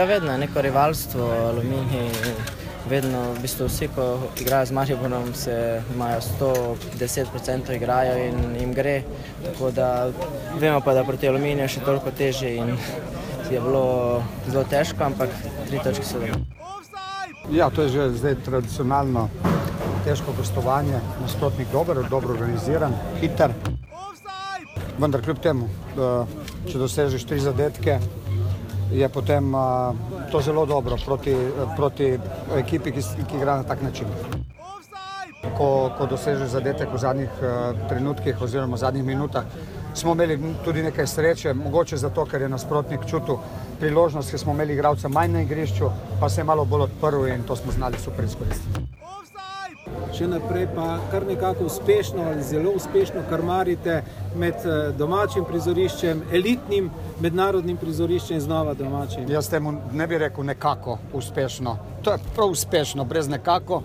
Ja, vedno je neko rivalstvo, aluminij. Vedno, v bistvu, vsi, ko igrajo z Mariborom, se imajo 110% igrajo in jim gre. Tako da vemo pa, da proti aluminiju je še toliko težje in je bilo zelo težko, ampak tri točke so dobro. Ja, to je že zdaj tradicionalno težko gostovanje, nasprotnik dober, dobro organiziran, hiter. Vendar kljub temu, če dosežeš tri zadetke, je potem to zelo dobro proti, proti ekipi, ki, ki igra na tak način. Ko, ko dosežeš zadetek v zadnjih trenutkih oziroma zadnjih minutah, smo imeli tudi nekaj sreče, mogoče zato, ker je nasprotnik čutil priložnost, ker smo imeli igralca manj na igrišču, pa se je malo bolj odprl in to smo znali super izkoristiti. Še naprej pa kar nekako uspešno ali zelo uspešno karmarite med domačim prizoriščem, elitnim mednarodnim prizoriščem in znova domačim. Jaz temu ne bi rekel nekako uspešno, to je prav uspešno, brez nekako.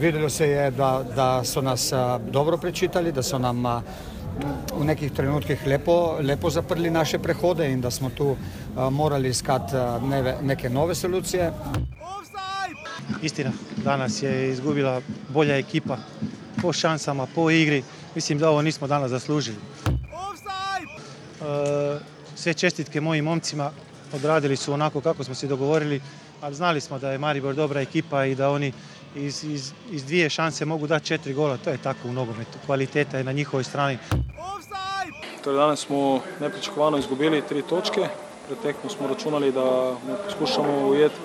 Videlo se je, da, da so nas dobro prečitali, da so nam v nekih trenutkih lepo, lepo zaprli naše prehode in da smo tu morali iskati neke nove solucije. Istina, danas je izgubila bolja ekipa po šansama, po igri. Mislim da ovo nismo danas zaslužili. Sve čestitke mojim momcima, odradili su onako kako smo se dogovorili, ali znali smo da je Maribor dobra ekipa i da oni iz, iz, iz dvije šanse mogu dati četiri gola, to je tako u nogometu, kvaliteta je na njihovoj strani. Torej danes smo nepričakovano izgubili tri točke, pred tekmo smo računali, da poskušamo ujeti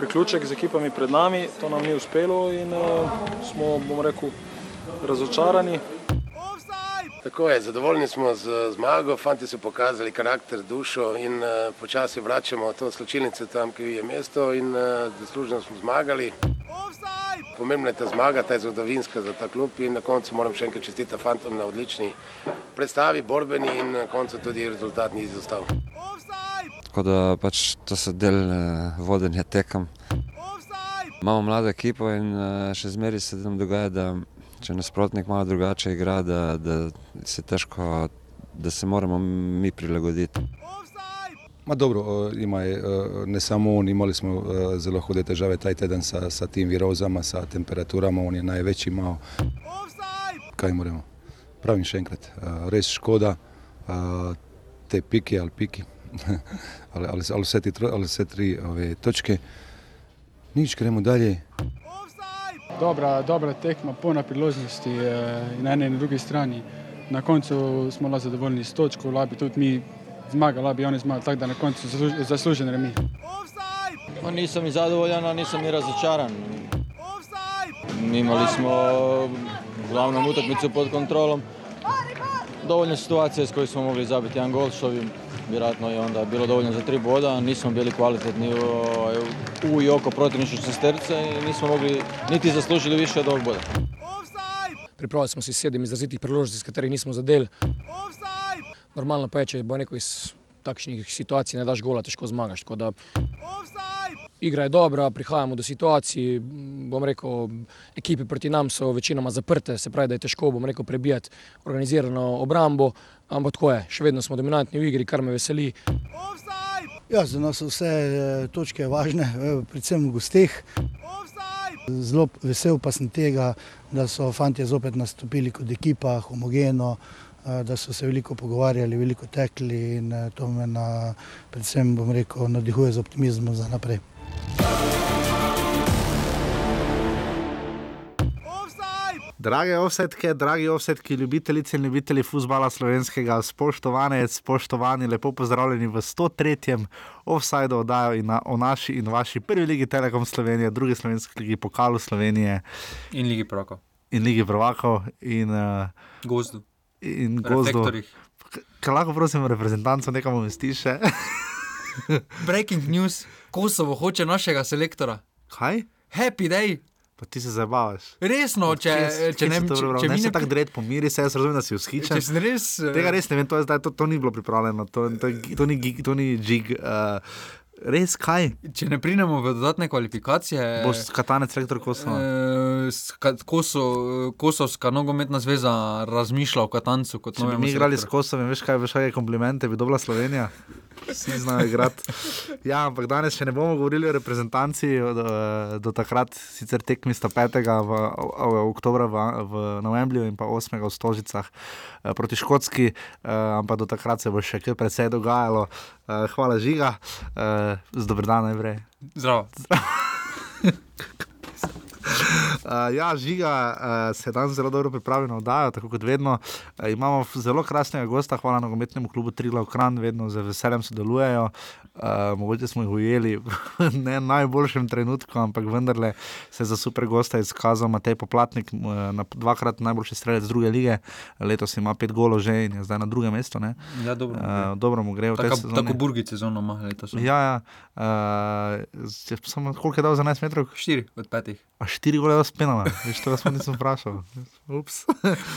priključek z ekipami pred nami, to nam ni uspelo in uh, smo, bom rekel, razočarani. Tako je, zadovoljni smo z zmago, fanti so pokazali karakter, dušo in uh, počasi vračamo to sločilnico tam, ki je mesto in uh, zasluženo smo zmagali. Pomembna je ta zmaga, ta je zgodovinska za ta klub in na koncu moram še enkrat čestitati fantom na odlični predstavi, borbeni in na koncu tudi rezultat ni izostal. Tako da pač to so del vodenja tekem. Imamo mlado ekipo in še zmeraj se nam dogaja, da če nasprotnik malo drugače igra, da, da se težko, da se moramo mi prilagoditi. Dobro, ima je, ne samo on, imali smo zelo hude težave taj teden sa, sa tim virozama, sa temperaturama, on je najveći imao. Kaj moramo? Pravim še enkrat, res škoda te pike ali piki, ali, ali, ali vse, ti, ali vse tri ove točke. Nič, gremo dalje. Dobra, dobra tekma, polna priložnosti na eni in drugi strani. Na koncu smo lahko zadovoljni s točko, labi tudi mi zmagali, labi oni zmagali, tako da na koncu zaslužen remi. Pa nisam i zadovoljan, a nisam ni razočaran. Imali smo uglavnom utakmicu pod kontrolom. Dovoljno situacije s kojih smo mogli zabiti jedan gol, što bi vjerojatno je onda bilo dovoljno za tri boda. Nismo bili kvalitetni u, u i oko protivničke šesterce i nismo mogli niti zaslužili više od ovog boda. Pripravili smo si sedem izrazitih priložnosti, s katerih nismo zadeli. Normalno pa je, če bo neko iz takšnih situacij ne daš gola, težko zmagaš. Tako da igra je dobra, prihajamo do situacij, bom rekel, ekipe proti nam so večinoma zaprte, se pravi, da je težko, bom rekel, prebijati organizirano obrambo, ampak tako je, še vedno smo dominantni v igri, kar me veseli. Ja, za nas so vse točke važne, predvsem v gosteh. Zelo vesel pa sem tega, da so fantje zopet nastopili kot ekipa, homogeno, da so se veliko pogovarjali, veliko tekli in to me na, predvsem, bom rekel, navdihuje z optimizmom za naprej. Drage offsetke, dragi offsetki, ljubitelice in ljubitelji futbola slovenskega, spoštovane, spoštovani, lepo pozdravljeni v 103. offsajdu oddajo in na, o naši in vaši prvi ligi Telekom Slovenije, drugi slovenski ligi Pokalu Slovenije. In ligi Prvakov. In ligi Prvakov in uh, Gozdu. In gozdu. Kaj lahko prosim reprezentanco nekam umestiš? Breaking news, Kosovo hoče našega selektora. Kaj? Happy day. Pa ti se zabavaš. Resno, če, kje, če kje ne si to če, če ne mi se ne tako dred pomiri, se jaz razumem, da si vzhičen. Če res, Tega res ne vem, to, je, zdaj, to, to ni bilo pripravljeno, to, to, to, ni, gig- to ni jig. Uh, res kaj? Če ne pridemo v dodatne kvalifikacije. Boš katanec rektor Kosova. Eh, Ka- Koso, Kosovska nogometna zveza razmišlja o Katancu kot Če bi novem. mi igrali s Kosovom, veš kaj, veš kaj je komplimente, bi dobila Slovenija. Vsi znajo igrati. Ja, ampak danes še ne bomo govorili o reprezentanci, do, do takrat sicer tekmi sta 5. v, v oktobra v, v Novembriju in pa 8. v Stožicah eh, proti Škotski, uh, ampak do takrat se bo še kar precej dogajalo. Uh, hvala žiga, z dobrodan, najprej. Zdravo. Uh, ja, žiga uh, se danes zelo dobro pripravi na oddajo, tako kot vedno. Uh, imamo zelo krasnega gosta, hvala nogometnemu klubu Trila Ukran, vedno z veseljem sodelujejo. Uh, mogoče smo jih ujeli v ne najboljšem trenutku, ampak vendarle se za super gosta izkazal Matej Poplatnik, uh, na dvakrat najboljši strelec druge lige, letos ima pet golov že in je zdaj na drugem mestu. Ne? Ja, dobro. Uh, dobro mu gre v tej sezoni. tako burgi sezono ima letos. Ja, ja. Uh, samo koliko je dal za 11 metrov? 4 od 5. Štiri gole je spenala, veš, to smo nisem vprašal. Ups.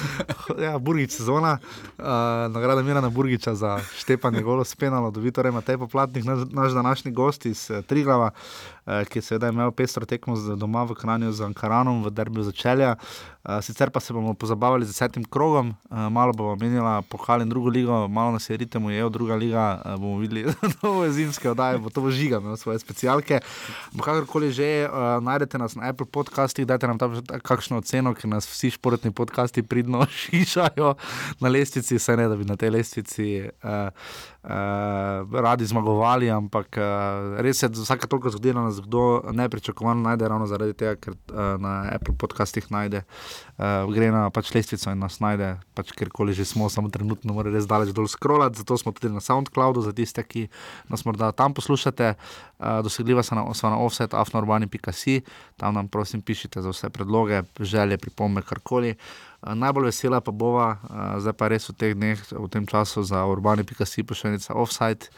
ja, Burgič sezona, uh, nagrada Mirana Burgiča za štepanje golo spenalo, dobi torej Matej Poplatnik, naš, naš današnji gost iz uh, Triglava, uh, ki je seveda imel pestro tekmo doma v Kranju z Ankaranom v derbiju začelja. Uh, sicer pa se bomo pozabavili z desetim krogom, uh, malo bomo menila pohval in drugo ligo, malo nas je ritem ujel, druga liga, bomo videli nove zimske oddaje, bo to bo žiga, imel svoje specialke. Ampak kakorkoli že, najdete nas na Apple podcastih, dajte nam tam kakšno oceno, ker nas vsi športni podcasti pridno šišajo na lestvici, saj ne da bi na tej lestvici uh, uh, radi zmagovali, ampak uh, res je, vsake toliko zgodi, da nas kdo nepričakovano najde, ravno zaradi tega, ker uh, na Apple podcastih najde, uh, gre na pač lestvico in nas najde, pač kjerkoli že smo, samo trenutno mora res daleč dol scrollati, zato smo tudi na SoundCloudu, za tiste, ki nas morda tam poslušate, uh, dosegljiva so na, so na offset, afnourbani.si, tam nam prosim pišite za vse predloge, želje, pripombe, karkoli. Uh, najbolj vesela pa bova, zdaj pa res v teh dneh, v tem času za urbani.si pošiljnica offside,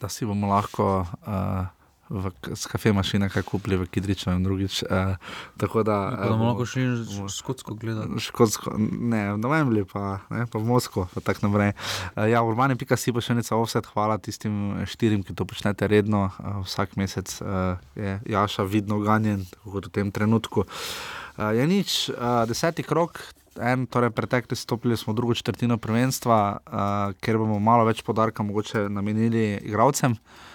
da si bomo lahko uh, v, s kafe mašine kaj kupili v Kidriču in drugič. Uh, tako da, bomo lahko šli škotsko gledati. Škotsko, ne, v Novembri pa, ne, pa v Moskvo, pa tako naprej. Uh, ja, urbani.si pa še nekaj offset, hvala tistim štirim, ki to počnete redno, uh, vsak mesec uh, je Jaša vidno ganjen, kot v tem trenutku. Uh, je nič, uh, deseti krok. En, torej, pretekli stopili smo v drugo četrtino prvenstva, uh, ker bomo malo več podarka mogoče namenili igravcem. Uh,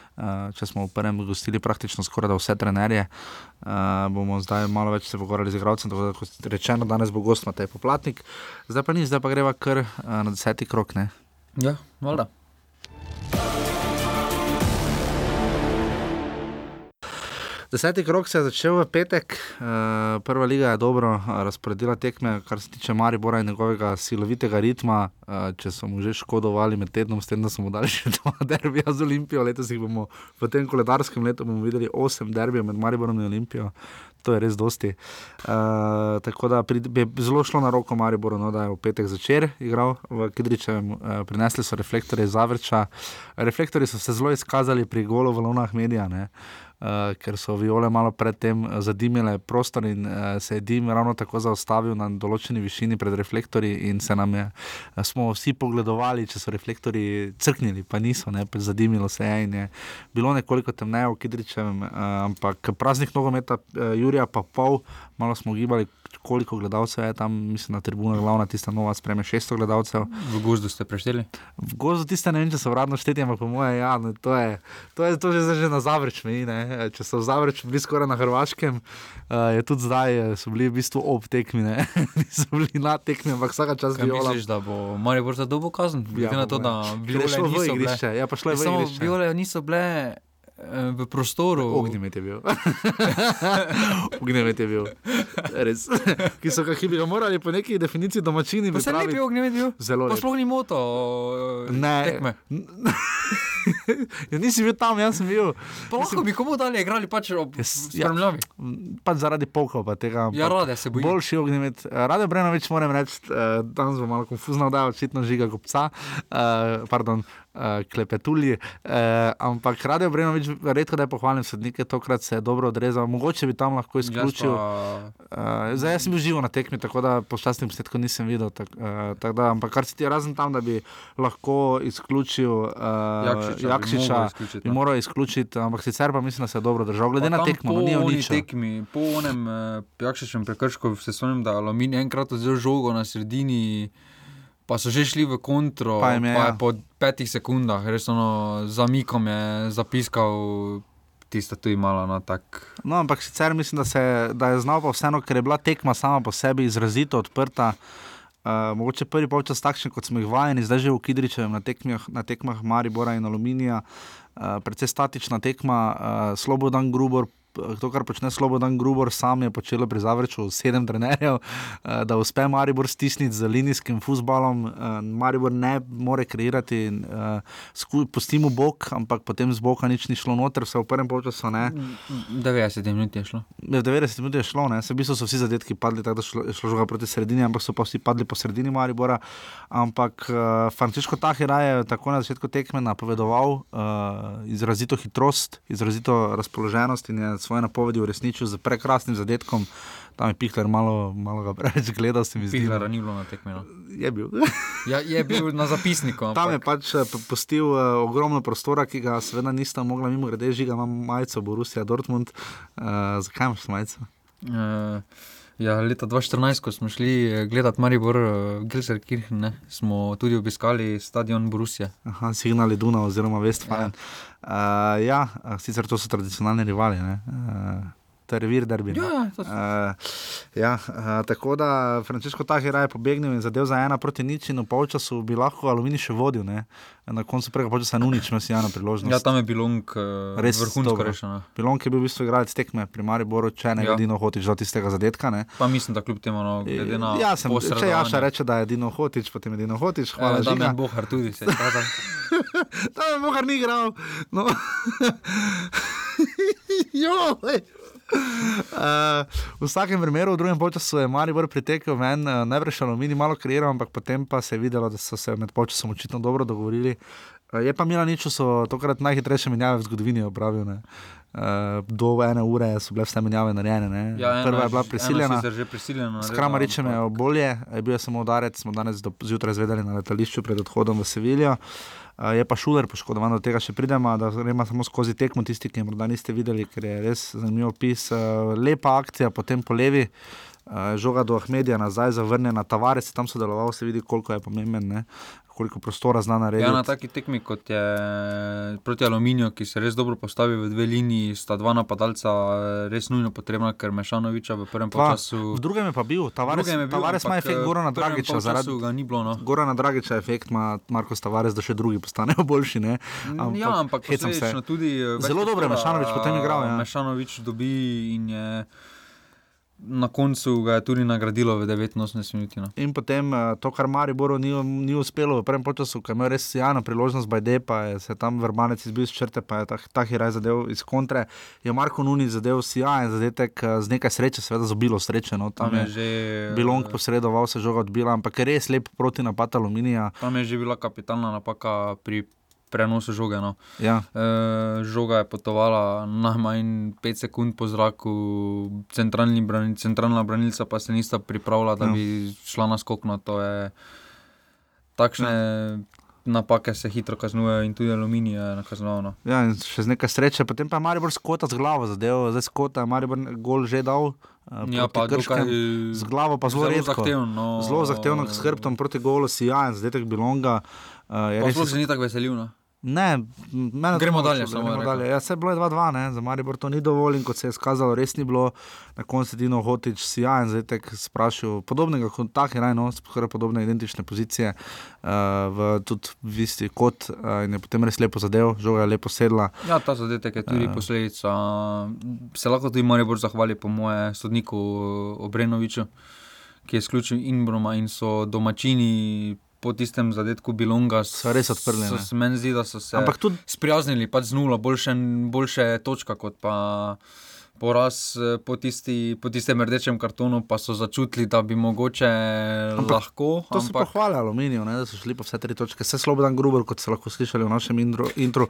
če smo v prvem gostili praktično skoraj vse trenerje, uh, bomo zdaj malo več se pogovarjali z igravcem. Tako da, kot rečeno, danes bo gost Matej Poplatnik, zdaj pa ni, zdaj pa greva kar uh, na deseti krok. Ne? Ja, valjda. Deseti krok se je začel v petek, uh, prva liga je dobro uh, razporedila tekme, kar se tiče Maribora in njegovega silovitega ritma. Uh, če so mu že škodovali med tednom, s tem, da smo dali še dva derbija z Olimpijo, letos jih bomo v tem koledarskem letu videli osem derbijev med Mariborom in Olimpijo. To je res dosti. Uh, tako da pri, bi zelo šlo na roko Mariboru, no, da je v petek začer igral v Kidričevem, uh, prinesli so reflektorje Zavrča. Reflektorji so se zelo izkazali pri golu v Lonah Medija. Ne. Uh, ker so viole malo predtem zadimile prostor in uh, se je dim ravno tako zaustavil na določeni višini pred reflektorji, in se nam je, uh, smo vsi pogledovali, če so reflektorji crknili, pa niso, ne, zadimilo se je in je bilo nekoliko temneje v Kidričevem, uh, ampak praznik nogometa uh, Jurija pa pol, malo smo gibali. Koliko gledalcev je tam, mislim, na tribunah, glavna tista nova, spreme 600 gledalcev. V gozdu ste prešteli? V gozdu tiste ne vem, če so uradno šteti, ampak po mojem, ja, ne, to je, to je to že, že na Zavreč, mi, ne. Če so Zavreč bili skoraj na Hrvaškem, uh, je tudi zdaj, so bili v bistvu ob tekmi, ne. niso bili na tekmi, ampak vsaka čas bi misliš, da bo Maribor za dobo kazen? Glede Ja, na to, da je viole niso bile. igrišče, ja, pa šlo je v igrišče. viole niso bile eh, v prostoru. Ognjemet je bil. Ognjemet je bil. Res. ki so ga, ki bi ga morali po neki definiciji domačini Pa se lep je ognjemet bil. Zelo Pa sploh ni moto. eh, Ne. Tekme. ja, nisi bil tam, jaz sem bil. Pa lahko bi komu dalje igrali pač ob spremljavi. Pač zaradi pokov, pa tega. Ja, Rade se boji. Boljši ognjemet. Rade Brenovič, moram reči, eh, danes bo malo konfuzno, da je očitno žiga kopca, uh, pardon, uh, klepetulji. Uh, ampak Rade Brenovič, redko da je pohvaljen sodnik, tokrat se je dobro odrezal, mogoče bi tam lahko izključil. pa- Uh, zdaj, jaz sem bil živo na tekmi, tako da po šťastnem posnetku nisem videl. Tak, uh, tak da, ampak kar se ti razen tam, da bi lahko izključil uh, Jakšiča bi Jakšiča, moral izključiti, bi no. moral izključiti, ampak sicer pa mislim, da se je dobro držal. Glede na tekmo, po no, ni oni tekmi, po onem eh, Jakšičem prekršku se spomnim, da Aluminij enkrat vzel žogo na sredini pa so že šli v kontro, Pa je, pa ja. je po petih sekundah, res ono, zamikom je zapiskal, tiste tu imala no, tak. No, ampak sicer mislim, da, se, da je znal pa vseeno, ker je bila tekma sama po sebi izrazito odprta. Uh, mogoče prvi polčas takšen, kot smo jih vajeni, zdaj že v Kidričevem na tekmah, na tekmah Maribora in Aluminija, uh, precej statična tekma, uh, Slobodan Grubor. To, kar počne Slobodan Grubor, sam je počelo pri Zavrču sedem trenerjev, eh, da uspe Maribor stisniti z linijskim futbalom. Eh, Maribor ne more kreirati, eh, sku- pustimo bok, ampak potem z boka nič ni šlo noter, vse v prvem polčasu ne. 90 minut je šlo. Ja, V 90 minutah je šlo, ne? se v bistvu so vsi zadetki padli, tako da šlo, je šlo žoga proti sredini, ampak so pa vsi padli po sredini Maribora. Ampak uh, Frančiško Tahira je tako na začetku tekme napovedoval uh, izrazito hitrost, izrazito razpoloženost in je svoje napovedi uresničil z prekrasnim zadetkom. Tam je Pihler malo, malo ga preveč gledal, se mi zdi. Pihlera ni bilo na tekmi. No. Je bil. Ja, je bil na zapisniku. Tam je ampak- pač eh, p- pustil uh, ogromno prostora, ki ga seveda nista mogla mimo grede, žiga imam majico Borussia Dortmund. Uh, zakaj imaš majico? Uh, ja, leta 2014, ko smo šli gledati Maribor, uh, Gelserkirchen, ne, smo tudi obiskali stadion. Aha, Signal Iduna oziroma Westfalen. Ja. Uh, ja, eh, sicer to so tradicionalni rivali. ne. Uh, To je revir derbi. ne. Ja, to so- uh, ja, uh, tako da Frančiško Tahir je pobegnil in zadev za ena proti nič, in v polčasu bi lahko Aluminij še vodil. Ne? Na koncu prvega polčasa Nunič ima sjajno priložnost. Ja, tam je Bilong uh, Res vrhunsko dobro. rešeno. Pilonk je bil v bistvu igralec tekme pri Mariboru, če ne Ja. edino hotiš do tistega zadetka. Ne? Pa mislim, da kljub temu, no, glede na Ja, sem, če Jaša reče, da je Dino Hotič, potem je Dino Hotič, hvala Eh, za Damjan Bohar tudi se je izkazal. Tam je Bohar ni igral. No. Joj. Uh, v vsakem primeru, v drugem času je Maribor pritekel ven, uh, najbrž aluminij malo kreiral, ampak potem pa se je videlo, da so se med časom očitno dobro dogovorili. Uh, je pa Milaniču so tokrat najhitrejše menjave v zgodovini opravili. Uh, do ene ure so bile vse menjave narejene. ne. Ja, ena Prva je bila prisiljena. sicer že prisiljena S naredila, Kramaričem je bolje, je bil je samo udarec, smo danes do, zjutraj zvedeli na letališču pred odhodom v Sevilijo. Uh, je pa šuler poškodovan, do tega še pridemo, da gremo samo skozi tekmo tisti, ki morda niste videli, ker je res zanimiv opis. Uh, lepa akcija, potem po levi, uh, žoga do Ahmedija nazaj, zavrnjena, Tavares je tam sodeloval, se vidi, koliko je pomemben, ne? Koliko prostora zna narediti. Ja, na taki tekmi kot je proti Aluminiju, ki se res dobro postavi v dve liniji, sta dva napadalca res nujno potrebna, ker Mešanoviča v prvem času. V drugem je pa bil, Tavares, bil, Tavares ima efekt Gorana Dragiča. polčasu ga ni bilo, no. Gorana Dragiča efekt ima Marko Tavares, da še drugi postanejo boljši. Ne? Ampak, ja, ampak hecam se. tudi. eh, Zelo dobro je Mešanovič potem igral. Ja. Mešanovič dobi in je na koncu ga je tudi nagradilo v 89 minuti. No. In potem eh, to, kar Mariboru ni, ni uspelo v prvem času, ko je imel res sjajno priložnost, Bajde, pa je se tam vrmanec izbil iz črte, pa je ta, ta hiraj zadev iz kontre. Je Marko Nuni zadev sjajen zadetek eh, z nekaj sreče, seveda z obilo sreče. No, tam, Tam je je že, Bilong posredoval, se žoga odbila, ampak res lep proti napad aluminija. Tam je že bila kapitalna napaka pri prenosu žoge. No. Ja. E, žoga je potovala najmanj 5 sekund po zraku, branil, centralna branilca pa se nista pripravila, da Ja. bi šla na skok. No. To je takšne napake se hitro kaznujejo in tudi aluminij je nakaznoval. No. Ja, in še z nekaj sreče, potem pa je Maribor skota z glavo zadev, zdaj skota je Maribor gol že dal. eh, Ja, pa Krškem. dokaj z glavo pa zelo, zelo redko. zahtevno, no. Zelo zahtevno, s hrbtom proti golu, sijajen, zadetek Bilonga. Uh, Pa sploh se ni tako veselil. No. Ne, mene Gremo dalje, samo gremo je dalje. Ja, se je bilo je 2-2, ne, za Maribor to ni dovolj in kot se je skazalo, res ni bilo. Na koncu je Dino Hotič sijajen, zdaj tek sprašil podobnega kot tak, no, skoraj podobne identične pozicije, uh, v tudi v isti kot uh, in je potem res lepo zadev, žoga je lepo sedla. Ja, ta zadetek je tudi Eh. posledica. Se lahko tudi Maribor zahvali, po moje, sodniku Obrenoviču, ki je izključil Inbroma in so domačini. Po tistem zadetku Bilonga so res odprli. So, se meni zdi, da so se Ampak tudi- sprijaznili pač z nulo, boljše, boljše točka kot pa poraz eh, po, tisti, po tistem rdečem kartonu, pa so začutili, da bi mogoče Ampak lahko. To so ampak, pohvale aluminiju, ne, da so šli po vse tri točke. Vse Slobodan Gruber, kot ste lahko slišali v našem intro. intro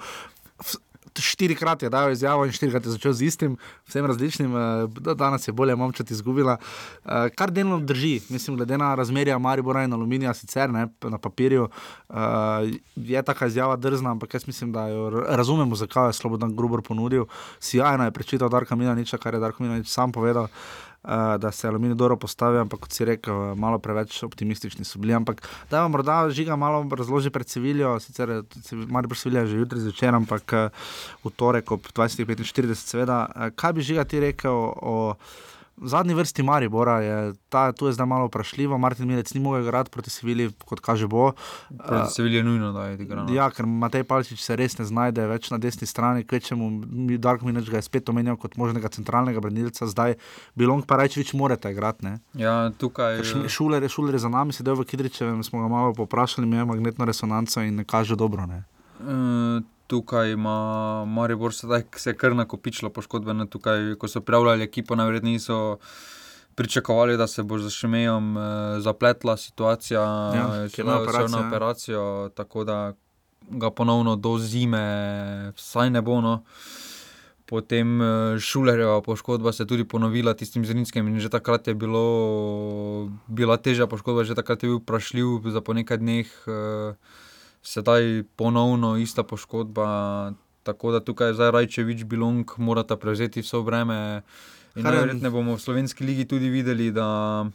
Štirikrat je dal izjavo in štirikrat je začel z istim, vsem različnim, eh, da danes je bolje momčati izgubila. Eh, Kar delno drži, mislim, glede na razmerja Maribora in Aluminija, sicer ne na papirju, eh, je taka izjava drzna, ampak jaz mislim, da jo ra- razumemo, zakaj je Slobodan Gruber ponudil. Sijajno je prečital Darka Milaniča, kar je Darko Milanič sam povedal. Uh, da se Aluminij dobro postavi, ampak kot si rekel, malo preveč optimistični so bili. Ampak da vam morda žiga malo razloži pred Civilijo, sicer malo pred Civilijo že jutri zvečer, ampak v torek ob 20:45, seveda. Kaj bi žiga ti rekel o v zadnji vrsti Maribora je ta, tu je zdaj malo vprašljivo. Martin Milec ni mogel igrati proti Sevilji, kot kaže bo. Proti Sevilji je nujno, da je igral. Ja, ker Matej Palčič se res ne znajde več na desni strani, kvečemu Dark Minaj ga je spet omenjal kot možnega centralnega branilca, zdaj Bilong pa reči, več morate igrati. Ne? Ja, tukaj. Šuler je, šuler je za nami, sedel v Kidričevem, smo ga malo poprašali, ima magnetno resonanco in kaže dobro. Ne? Uh, tukaj ima Maribor sedaj se kar nakopičilo poškodbe. Ne, tukaj, ko so prijavljali ekipo, najverjetneje niso pričakovali, da se bo za Šemejom eh, zapletla situacija, ja, je na operacijo. Na operacijo tako da ga ponovno do zime, vsaj ne bo. No. Potem šulerjeva poškodba se je tudi ponovila tistim zrninskim in že takrat je bilo, bila težja poškodba, že takrat je bil vprašljiv za po nekaj dneh. Eh, sedaj ponovno ista poškodba. Tako da tukaj zdaj Rajčevič, Bilong, morata prevzeti vse breme. Verjetno bomo v slovenski ligi tudi videli, da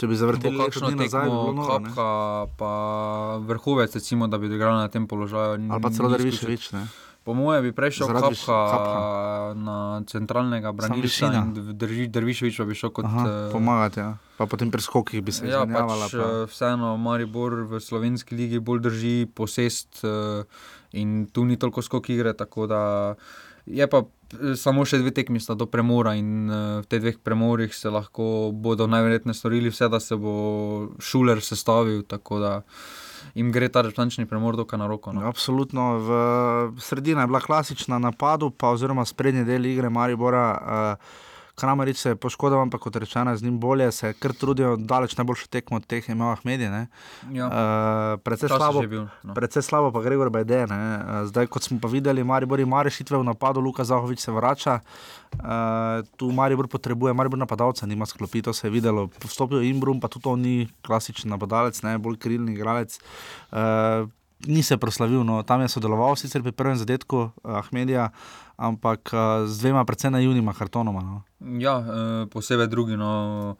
če bi zavrteli kakšno tekmo, kapka, pa vrhovec, recimo, da bi odigrali na tem položaju. Ali pa celo Derviševič, ne? Po mojem bi prešel kapka, kapka na centralnega branilca in Derviševič pa bi šel kot... Aha, pomagati, ja pa potem pri skokih bi se ja. Pač, pa. Vseeno, Maribor v slovenski ligi bolj drži posest uh, in tu ni toliko skok igre. Je pa eh, samo še dve tekmi, sta do premora in v teh dveh premorih se lahko bodo najverjetneje storili vse, da se bo šuler sestavil. Tako da jim gre ta reprezentativni premor dokaj na roko. No. Absolutno. V sredini je bila klasična napadu, pa oziroma sprednji del igre Maribora. Uh, Kramarič se je poškodoval, ampak kot rečeno, z njim bolje se kar trudijo, daleč najboljše tekmo od teh imel Ahmedi. Ja. Uh, predvsej, slabo, bil, no. predvsej slabo pa Gregor Bajde. Uh, zdaj, kot smo pa videli, Maribor ima rešitve v napadu, Luka Zahovič se vrača. Uh, tu Maribor potrebuje, Maribor napadalca nima sklopito, se je videlo. Vstopil je Imbrum, pa tudi on ni klasičen napadalec, ne, bolj krilni igralec. Uh, Ni se proslavil, no, tam je sodeloval sicer pri prvem zadetku Ahmedija, ampak z dvema, predvsem na junima kartonoma. No. Ja, eh, posebej drugi. No,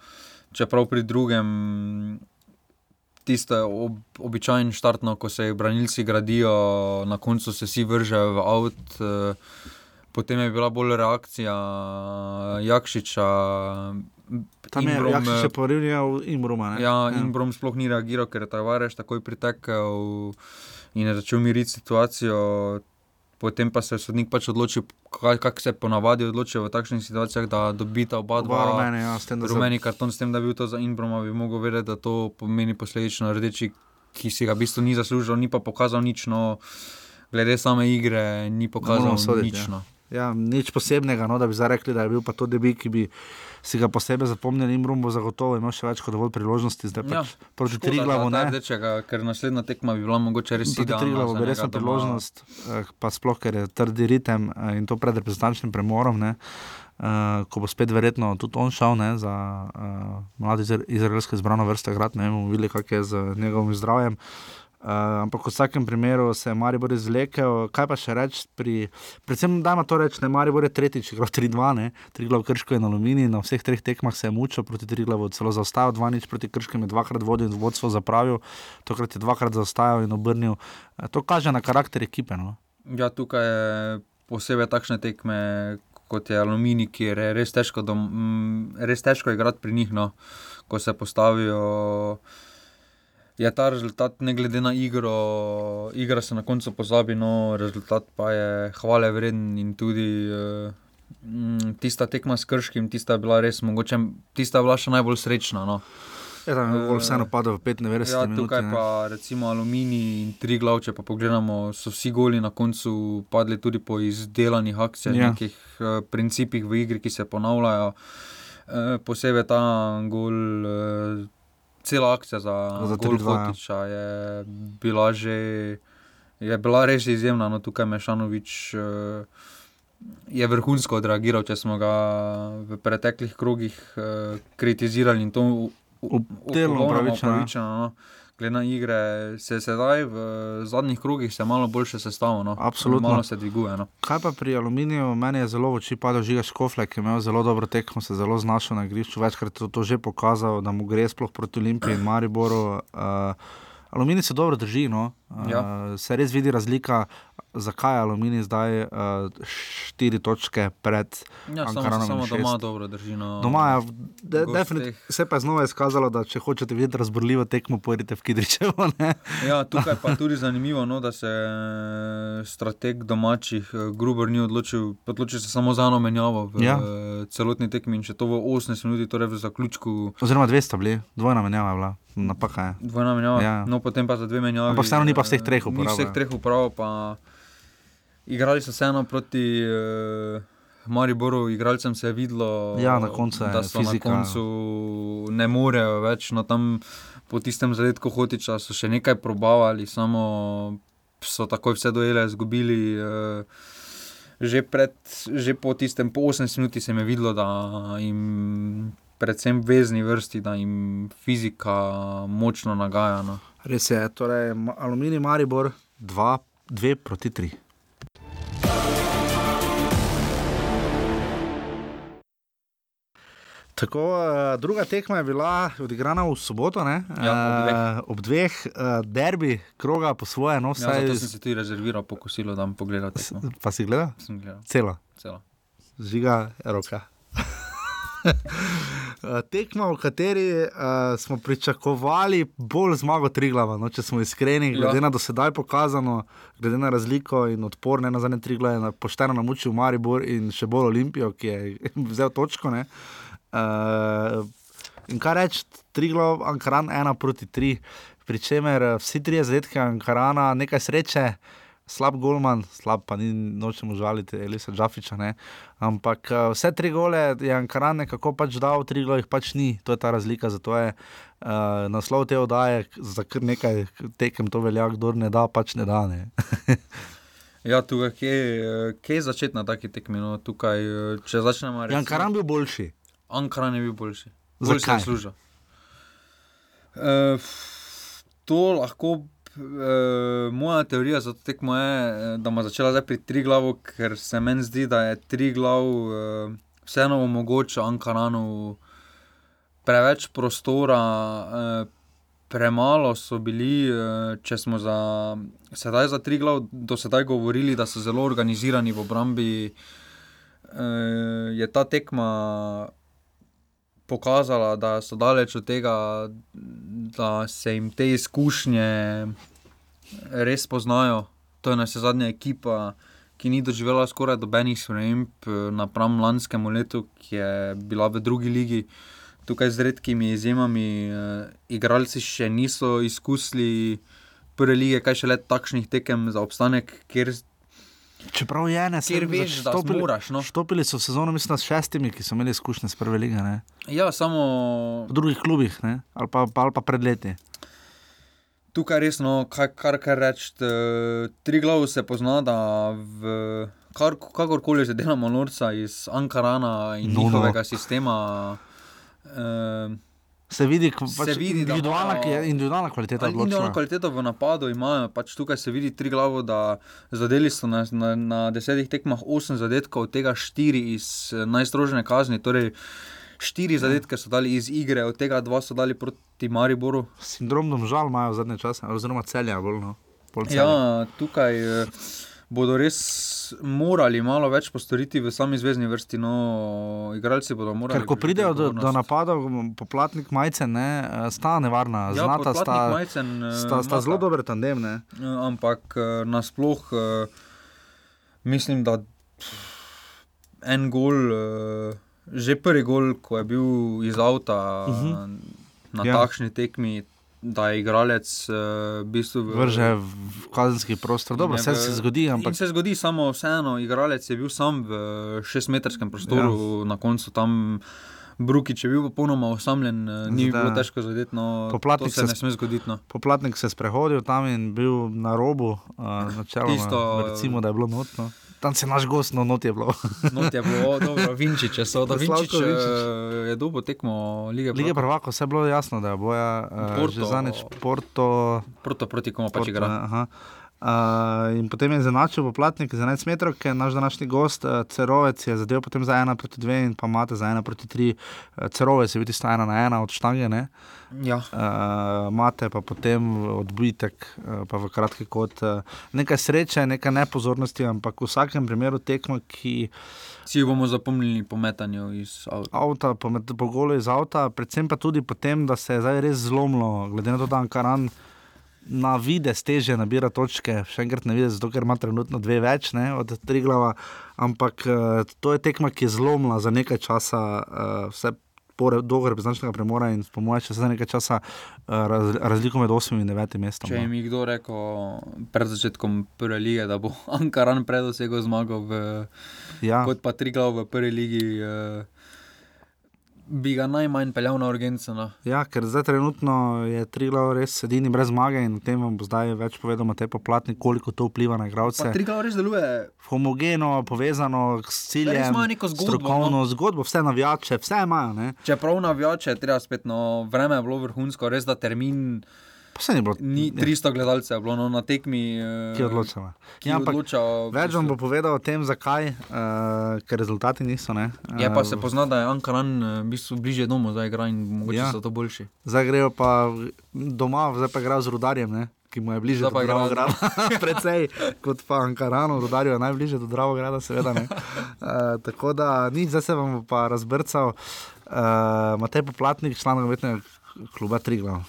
čeprav pri drugem, tisto je ob, običajno štartno, ko se branilci gradijo, na koncu se vsi vržejo v avt. Eh, potem je bila bolj reakcija Jakšiča. Tam je Jakšič še porivljal Imbroma. Ja, ja. Imbrom sploh ni reagiral, ker je Tavares takoj pritekel in je začel miriti situacijo potem pa se je sodnik pač odločil, kako se ponavadi odločijo v takšnih situacijah, da dobita oba dva rumeni, ja, tem, rumeni karton, s tem, da bi bil to za Inbroma, bi mogel vedeti, da to pomeni posledično rdeči, ki si ga v bistvu ni zaslužil, ni pa pokazal nič, no, glede same igre, ni pokazal nič. Ja. Ja, nič posebnega, no, da bi zdaj rekli, da je bil pa to debi, ki bi si ga posebej zapomnili, in Brumbo zagotovo ima še več kot dovolj priložnosti, zdaj pač ja, proti Triglavu. Ne, rdečega, ker naslednja tekma bi bila mogoče res idealna. Proti Triglavu bi resno priložnost, eh, pa sploh, ker je trdi ritem eh, in to pred reprezentančnim premorom. Ne. Uh, ko bo spet verjetno tudi on šel ne, za uh, mlade izraelske zbrane vrste, grad, ne bomo videli, kak je z njegovim zdravjem. Uh, Uh, ampak v vsakem primeru se je Maribor izvlekel. Kaj pa še reči? Pri... Predvsem, da ima to reči, Maribor je tretjič, gre 3-2, 3 glav krško in aluminij. Na vseh treh tekmah se je mučil proti 3 glavu, celo zaostajal, 2 nič proti krškem je dvakrat vodil in vodstvo zapravil, tokrat je dvakrat zaostajal in obrnil. Uh, to kaže na karakter ekipe. No? Ja, tukaj je posebej takšne tekme. Kot je aluminij, ki je res težko, dom, res težko igrati pri njih, no, ko se postavijo je ta rezultat, ne glede na igro, igra se na koncu pozabi, no rezultat pa je hvale vreden in tudi uh, tista tekma s krškim, tista je bila res mogoče, tista je bila še najbolj srečna. No. Je ja, tam uh, vseeno padlo v 95 minut. Ja, tukaj minuti, pa recimo aluminij in tri glavče, pa pogledamo, so vsi goli na koncu padli tudi po izdelanih akcijah, ja. nekih uh, principih v igri, ki se ponavljajo. Uh, posebej ta gol. Uh, cela akcija za, za Hotiča je bila že. Je bila res izjemna, no tukaj Mešanovič uh, je vrhunsko odreagiral, če smo ga v preteklih krogih uh, kritizirali in to upravičeno. No. Glede na igre, se sedaj v zadnjih krogih se malo boljše sestavlja. No. Absolutno. Malo se dviguje. No. Kaj pa pri aluminiju, meni je zelo v oči padel žiga Škofle, ki je imel zelo dobro tekmo, se zelo znašel na igrišču, večkrat je to že pokazal, da mu gre sploh proti Olimpiji in Mariboru. Uh, Aluminij se dobro drži, no? uh, Ja. se res vidi razlika, zakaj je Aluminij zdaj uh, štiri točke pred Ja, samo, Ankaranom samo šest. doma dobro drži. No, Doma je, de, definitivno, se pa je znova izkazalo, da če hočete videti razborljivo tekmo, pojdite v Kidričevo. Ne? Ja, tukaj pa tudi zanimivo, no, da se eh, strateg domačih, eh, Gruber, ni odločil, odločil se samo za eno menjavo v Ja. ja. celotni tekmi in če to v 18 minuti, torej v zaključku. Oziroma, dve sta bili, dvojna menjava je bila, napaka je. Dvojna menjava, Ja. ja. no potem pa za dve menjavi. Ampak vseeno ni pa vseh eh, treh Ni uporabil. vseh treh uprav, pa igrali so vseeno proti uh, Mariboru, igralcem se je videlo, Ja, na koncu je da so fizika. na koncu ne morejo več. No, tam po tistem zadetku Hotiča so še nekaj probavali, samo so takoj vse dojele, izgubili. Uh, Že, pred, že po tistem, po 18 minuti se je videlo, da jim, predvsem vezni vrsti, da jim fizika močno nagaja. No. Res je, torej Aluminij Maribor 2, 2 proti 3. Tako, uh, druga tekma je bila odigrana v soboto, ne? Ja, ob dveh. Eh, ob dveh uh, derbi, kroga po svoje, no Ja, vsaj. zato sem si tudi rezerviral pokosilo, da bom pogledal tekmo. Pa si gledal? Sem gledal. Celo. Celo. Žiga roka. Eh, Tekma, v kateri uh, smo pričakovali bolj zmago Triglava, no, če smo iskreni, glede Ja. na dosedaj pokazano, glede na razliko in odpor, ne na zadnje Trigla je pošteno namučil Maribor in še bolj Olimpijo, ki je vzel točko. Ne. Uh, in kaj reči, Triglav, Ankaran 1 proti 3, pri čemer eh, vsi trije zadetki Ankarana, nekaj sreče. Slab golman, slab pa ni nočemo žaliti, Elisa Džafiča. Ne? Ampak eh, vse tri gole je Ankaran nekako pač dal, tri gole jih pač ni. To je ta razlika. Zato je uh, naslov te oddaje za kar nekaj tekem to velja, kdo ne da, pač ne da. Ne? Ja, tukaj, kje, kje je začeti na taki tekmi? No, tukaj, če začnemo Je Ankaran bil boljši. Ankaran je bil boljši. Bolj Zakaj? je služil. Uh, to lahko. Uh, moja teorija za to tekmo je, eh, da ima začela zdaj pri tri glavu, ker se meni zdi, da je tri glav uh, vseeno omogoča Ankaranu preveč prostora, uh, premalo so bili, uh, če smo za, sedaj za tri glav do sedaj govorili, da so zelo organizirani v obrambi. Uh, je ta tekma pokazala, da so daleč od tega, da se jim te izkušnje res poznajo. To je na vse zadnja ekipa, ki ni doživela skoraj dobenih sprememb eh, napram lanskemu letu, ki je bila v drugi ligi. Tukaj z redkimi izjemami, eh, igralci še niso izkusili prve lige, kaj še le takšnih tekem za obstanek, kjer Čeprav je ne, Kjer veš, da zmoraš, no. Stopili so sezono, mislim, s šestimi, ki so imeli izkušnje s prve lige. Ne? Ja, samo V drugih klubih, ne? ali pa, ali pa pred leti. Tukaj res, no, kaj, kar, kar reči, tri glavu se pozna, da v kar, kakorkoli že delamo norca iz Ankarana in no. no, njihovega no. sistema. Eh, Se vidi, k- Se pač vidi, da individualna, imajo- individualna kvaliteta. Ali individualno odločila. kvaliteto v napadu imajo, pač tukaj se vidi tri glavo, da zadeli so na, na, na desetih tekmah osem zadetkov, od tega štiri iz eh, najstrožene kazni. Torej, štiri zadetke so dali iz igre, od tega dva so dali proti Mariboru. Sindrom domžal imajo zadnje čase, oziroma celja bolj. No. Bolj Celja. Ja, tukaj eh, bodo res morali malo več postoriti v sami zvezdni vrsti. No, igralci bodo morali. Ker ko pridejo do, do napadov, poplatnik Majcen, ne, eh, sta nevarna, Ja, znata sta, Majcen, eh, sta, sta zelo dober tandem. Ne. Eh, Ampak nasploh mislim, da en gol, že prvi gol, ko je bil iz avta Mhm. uh -huh. na ja. takšni tekmi, da je igralec uh, v bistvu Vrže v kazenski prostor. Dobro, je vse se zgodi, ampak se zgodi, samo vseeno, igralec je bil sam v šestmetrskem prostoru, ja. na koncu tam. Brukič je bil popolnoma osamljen, eh, ni Zdaj, bilo težko zadeti, no, poplatnik se se ne sme zgoditi. No. poplatnik se je sprehodil tam in bil na robu, uh, načeloma, Tisto- recimo, da je bilo notno. Tam si naš gost, no, not je bilo. not je bilo, dobro, Vinčiče so, da Slavko Vinčič Vinčič. eh, je dobo tekmo lige. Lige prvako, vse je bilo jasno, da je boja uh, Porto. že zanič Porto. Porto proti komu pač igra. aha. Uh, in potem je zanačil poplatnik za 11 metrov, je naš današnji gost, uh, Cerovec je zadev potem za 1 proti 2 in pa Mate za 1 proti 3. Uh, Cerovec je bil tista 1 na 1 od štange, ne? Ja. Uh, Mate pa potem odbitek, uh, pa v kratki kot uh, nekaj sreče, nekaj nepozornosti, ampak v vsakem primeru tekmo, ki. Si jo bomo zapomnili po metanju iz avta. Avta, po, met- po golu iz avta, predvsem pa tudi potem, da se je zdaj res zlomilo, glede na to, da Ankaran na vide teže nabira točke, še enkrat ne vidi, zato ker ima trenutno dve več ne, od Triglava, ampak uh, to je tekma, ki je zlomila za nekaj časa uh, vse. Dolgo reprezentančnega premora in po mojem, še za nekaj časa uh, raz, razliko med 8 in 9 mestom. Če no. jim je kdo rekel pred začetkom prve lige, da bo Ankaran predosegel zmago, v, Ja. kot pa Triglav v prvi ligi, eh, bi ga najmanj peljal na urgenco. No. Ja, ker zdaj trenutno je Triglav res edini brez zmage in o tem vam bo zdaj več povedal Matej Poplatnik, koliko to vpliva na igralce. Pa Triglav res deluje. homogeno, povezano s ciljem, imajo neko zgodbo, strokovno no. zgodbo, vse navijače, vse imajo. Ne? Čeprav navijače, treba spet, no, vreme je bilo vrhunsko, res da termin. Ni bilo. Ni 300 gledalcev, je bilo no, na tekmi. eh, Ki je odločila. Ki Ja, ampak odloča, Več vam bo povedal o tem, zakaj, uh, ker rezultati niso. Ne? Je pa Eh, se pozna, da je Ankaran v bistvu bližje domu, zdaj igra in mogoče Ja. ja. so to boljši. Zdaj grejo pa doma, zdaj pa igrajo z rudarjem, ne? ki mu je bližje do Dravograda. Precej kot pa Ankarano, rudarju je najbližje do Dravograda, seveda. ne. Uh, tako da nič, zdaj se vam pa razbrcal. Uh, Matej Poplatnik, član nogometnega kluba Triglav.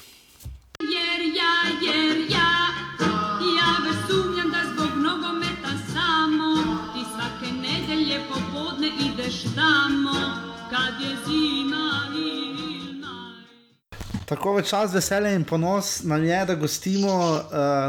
Tako v čas veselja in ponos nam je, da gostimo uh,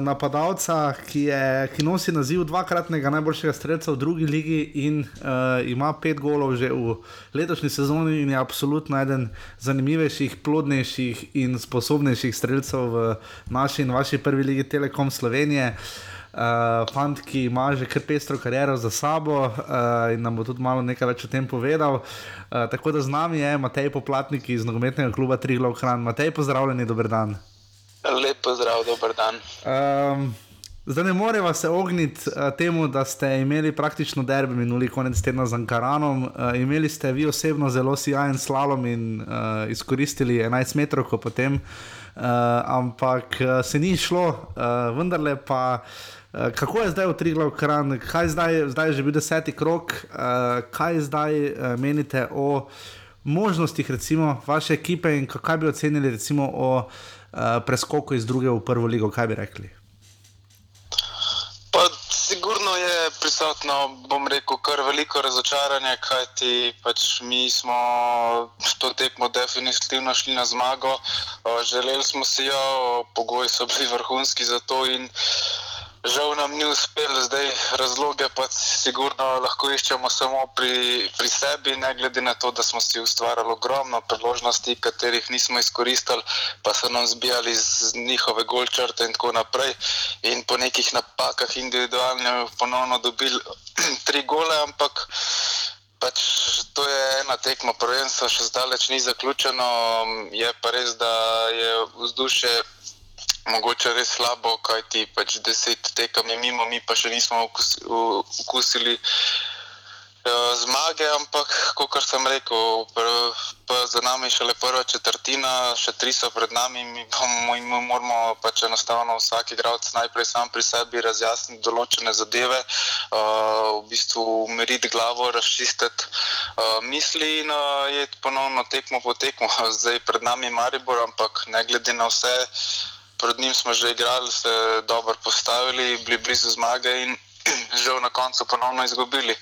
napadalca, ki, je, ki nosi naziv dvakratnega najboljšega streljca v drugi ligi in uh, ima pet golov že v letošnji sezoni in je absolutno eden zanimivejših, plodnejših in sposobnejših streljcev v naši in vaši prvi ligi Telekom Slovenije. Uh, fant, ki ima že kar pestro kariero za sabo uh, in nam bo tudi malo nekaj več o tem povedal. Uh, tako da z nami je Matej Poplatnik iz nogometnega kluba Triglav Kran. Matej, pozdravljeni, dober dan. Lep pozdrav, dober dan. Um, zdaj ne moreva se ogniti uh, temu, da ste imeli praktično derbi minuli konec tedna z Ankaranom. Uh, imeli ste vi osebno zelo sijajen slalom in uh, izkoristili 11 metrov, ko potem, uh, ampak uh, se ni šlo, uh, vendarle pa. Uh, kako je zdaj v Triglav kran, kaj zdaj, zdaj je že bil deseti krok, uh, kaj zdaj uh, menite o možnostih recimo vaše ekipe in kaj bi ocenili recimo o uh, preskoku iz druge v prvo ligo, kaj bi rekli? Pa sigurno je prisotno, bom rekel, kar veliko razočaranje, kajti pač mi smo to tekmo definitivno šli na zmago. Želeli smo si jo, pogoji so bili vrhunski za to in žal nam ni uspelo. Zdaj razloge pa sigurno lahko iščemo samo pri, pri sebi, ne glede na to, da smo si ustvarjali ogromno priložnosti, katerih nismo izkoristili, pa so nam zbijali z njihove golčrte in tako naprej. In po nekih napakah individualno ponovno dobili tri gole, ampak pač to je ena tekma, prvenstvo še zdaleč ni zaključeno. Je pa res, da je vzdušje mogoče res slabo, kajti pač deset tekem je mimo, mi pa še nismo okus- okusili eh, zmage, ampak kot sem rekel, pr- pa za nami je šele prva četrtina, še tri so pred nami, mi, bomo, mi moramo pač enostavno vsak igralec najprej sam pri sebi razjasniti določene zadeve, uh, v bistvu umiriti glavo, razčistiti uh, misli in uh, je ponovno tekmo po tekmo. Zdaj pred nami je Maribor, ampak ne glede na vse, pred njim smo že igrali, se dobro postavili, bili blizu zmage in žal na koncu ponovno izgubili.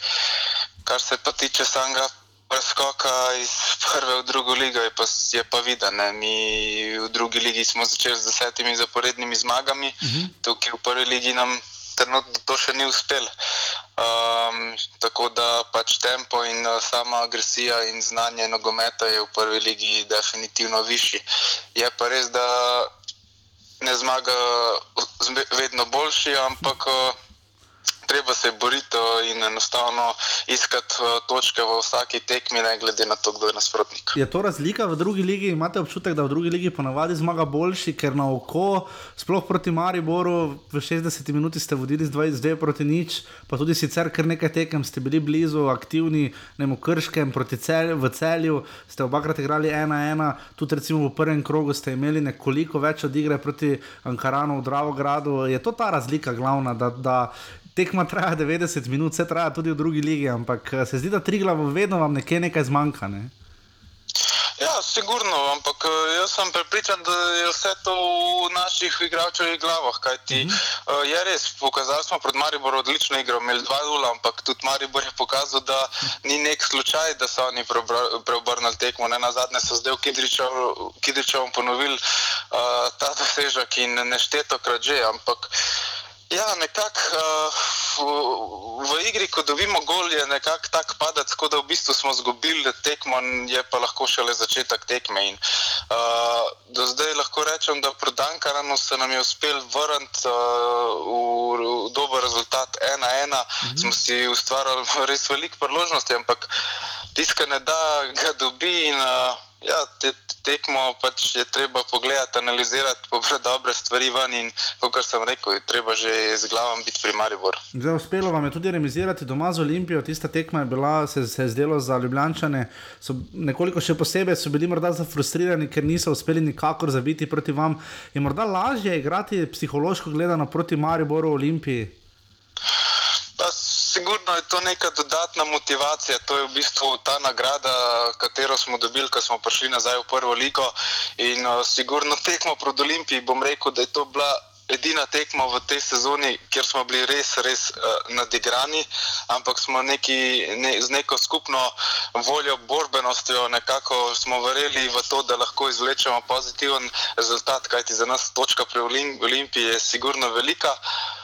Kar se pa tiče samega preskoka iz prve v drugo ligo, je pa, je pa viden. ne. Mi v drugi ligi smo začeli z desetimi zaporednimi zmagami, tukaj v prvi ligi nam trenutno to še ni uspelo. Um, tako da pač tempo in uh, sama agresija in znanje nogometa je v prvi ligi definitivno višji. Je pa res, da ne zmaga vedno boljši, ampak uh, treba se boriti uh, in enostavno iskati uh, točke v vsaki tekmi, ne glede na to, kdo je nasprotnik. Je to razlika v drugi ligi? Imate občutek, da v drugi ligi ponavadi zmaga boljši, ker na oko, sploh proti Mariboru, v 60 minuti ste vodili z 22 proti nič, pa tudi sicer kar nekaj tekem ste bili blizu, aktivni, ne v Krškem, proti cel, v celju, ste obakrat igrali 1-1, tudi recimo v prvem krogu ste imeli nekoliko več od igre proti Ankaranu v Dravogradu. Je to ta razlika glavna, da, da tekma traja 90 minut, vse traja tudi v drugi ligi, ampak eh, se zdi, da tri glavo vedno vam nekaj, nekaj zmanjka. Ne? Ja, sigurno, ampak eh, jaz sem prepričan, da je vse to v naših igralčevih glavah. Kajti, mm -hmm. Je res, pokazali smo pred Mariborom odlično igro, imeli dva dula, ampak tudi Maribor je pokazal, da ni nek slučaj, da so oni preobrnili tekmo. Ne na zadnje so zdaj v Kidričevom ponovili uh, ta dosežek in nešteto krat že. Ampak, Ja, nekako uh, v, v igri, ko dobimo gol, je nekako tak padec, kot da v bistvu smo izgubili tekmo, je pa lahko šele začetek tekme. In, uh, do zdaj lahko rečem, da pri Dankaranu se nam je uspel vrniti uh, v, v dober rezultat 1-1. Mm -hmm. Smo si ustvarjali res veliko priložnosti, ampak tiskane ne da, ga dobi. In, uh, Ja, te, tekmo pač je treba pogledati, analizirati, pobrati dobre stvari ven in, kot sem rekel, je treba že z glavom biti pri Mariboru. Zdaj, uspelo vam je tudi remisirati doma z Olimpijo, tista tekma je bila, se, se je zdelo za Ljubljane, so nekoliko še posebej, so bili morda zafrustrirani, ker niso uspeli nikakor zabiti proti vam. Je morda lažje igrati psihološko gledano proti Mariboru Olimpiji? Sigurno je to neka dodatna motivacija, to je v bistvu ta nagrada, katero smo dobili, ko smo prišli nazaj v prvo ligo. In uh, sigurno tekmo proti Olimpiji bom rekel, da je to bila edina tekma v tej sezoni, kjer smo bili res, res uh, nadigrani, ampak smo neki, ne, z neko skupno voljo, borbenostjo, nekako smo verjeli v to, da lahko izvlečemo pozitiven rezultat, kajti za nas točka pri Olimpiji je sigurno velika. Uh,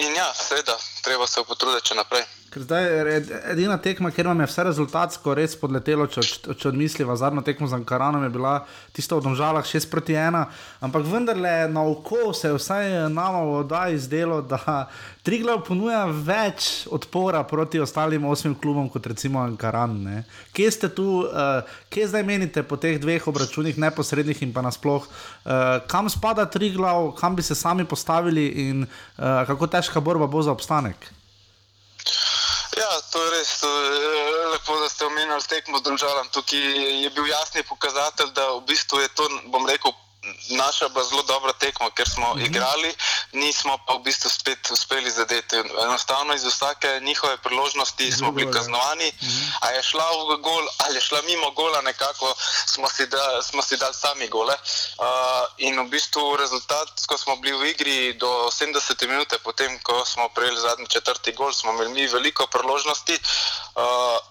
in ja, seveda, treba se potruditi še naprej. Zdaj je edina tekma, kjer vam je vse rezultatsko res podletelo, če, če odmisliva zadnjo tekmo z Ankaranom, je bila tista v Domžalah 6 proti 1. Ampak vendarle na oko se je vsaj nama v oddaji zdelo, da Triglav ponuja več odpora proti ostalim osmim klubom kot recimo Ankaran. Ne? Kje ste tu, uh, kje zdaj menite po teh dveh obračunih, neposrednih in pa nasploh, uh, kam spada Triglav, kam bi se sami postavili in uh, kako težka borba bo za obstanek? Ja, to je res. To je lepo, da ste omenili tekmo z državom. Tukaj je bil jasni pokazatelj, da v bistvu je to, bom rekel, naša bila zelo dobra tekma, ker smo -hmm. igrali, nismo pa v bistvu spet uspeli zadeti. Enostavno iz vsake njihove priložnosti smo bili kaznovani, -hmm. a je šla v gol ali je šla mimo gola, nekako smo si, da, smo si dali sami gole. Uh, in v bistvu rezultat, ko smo bili v igri do 70 minut, potem ko smo prejeli zadnji četrti gol, smo imeli mi veliko priložnosti. Uh,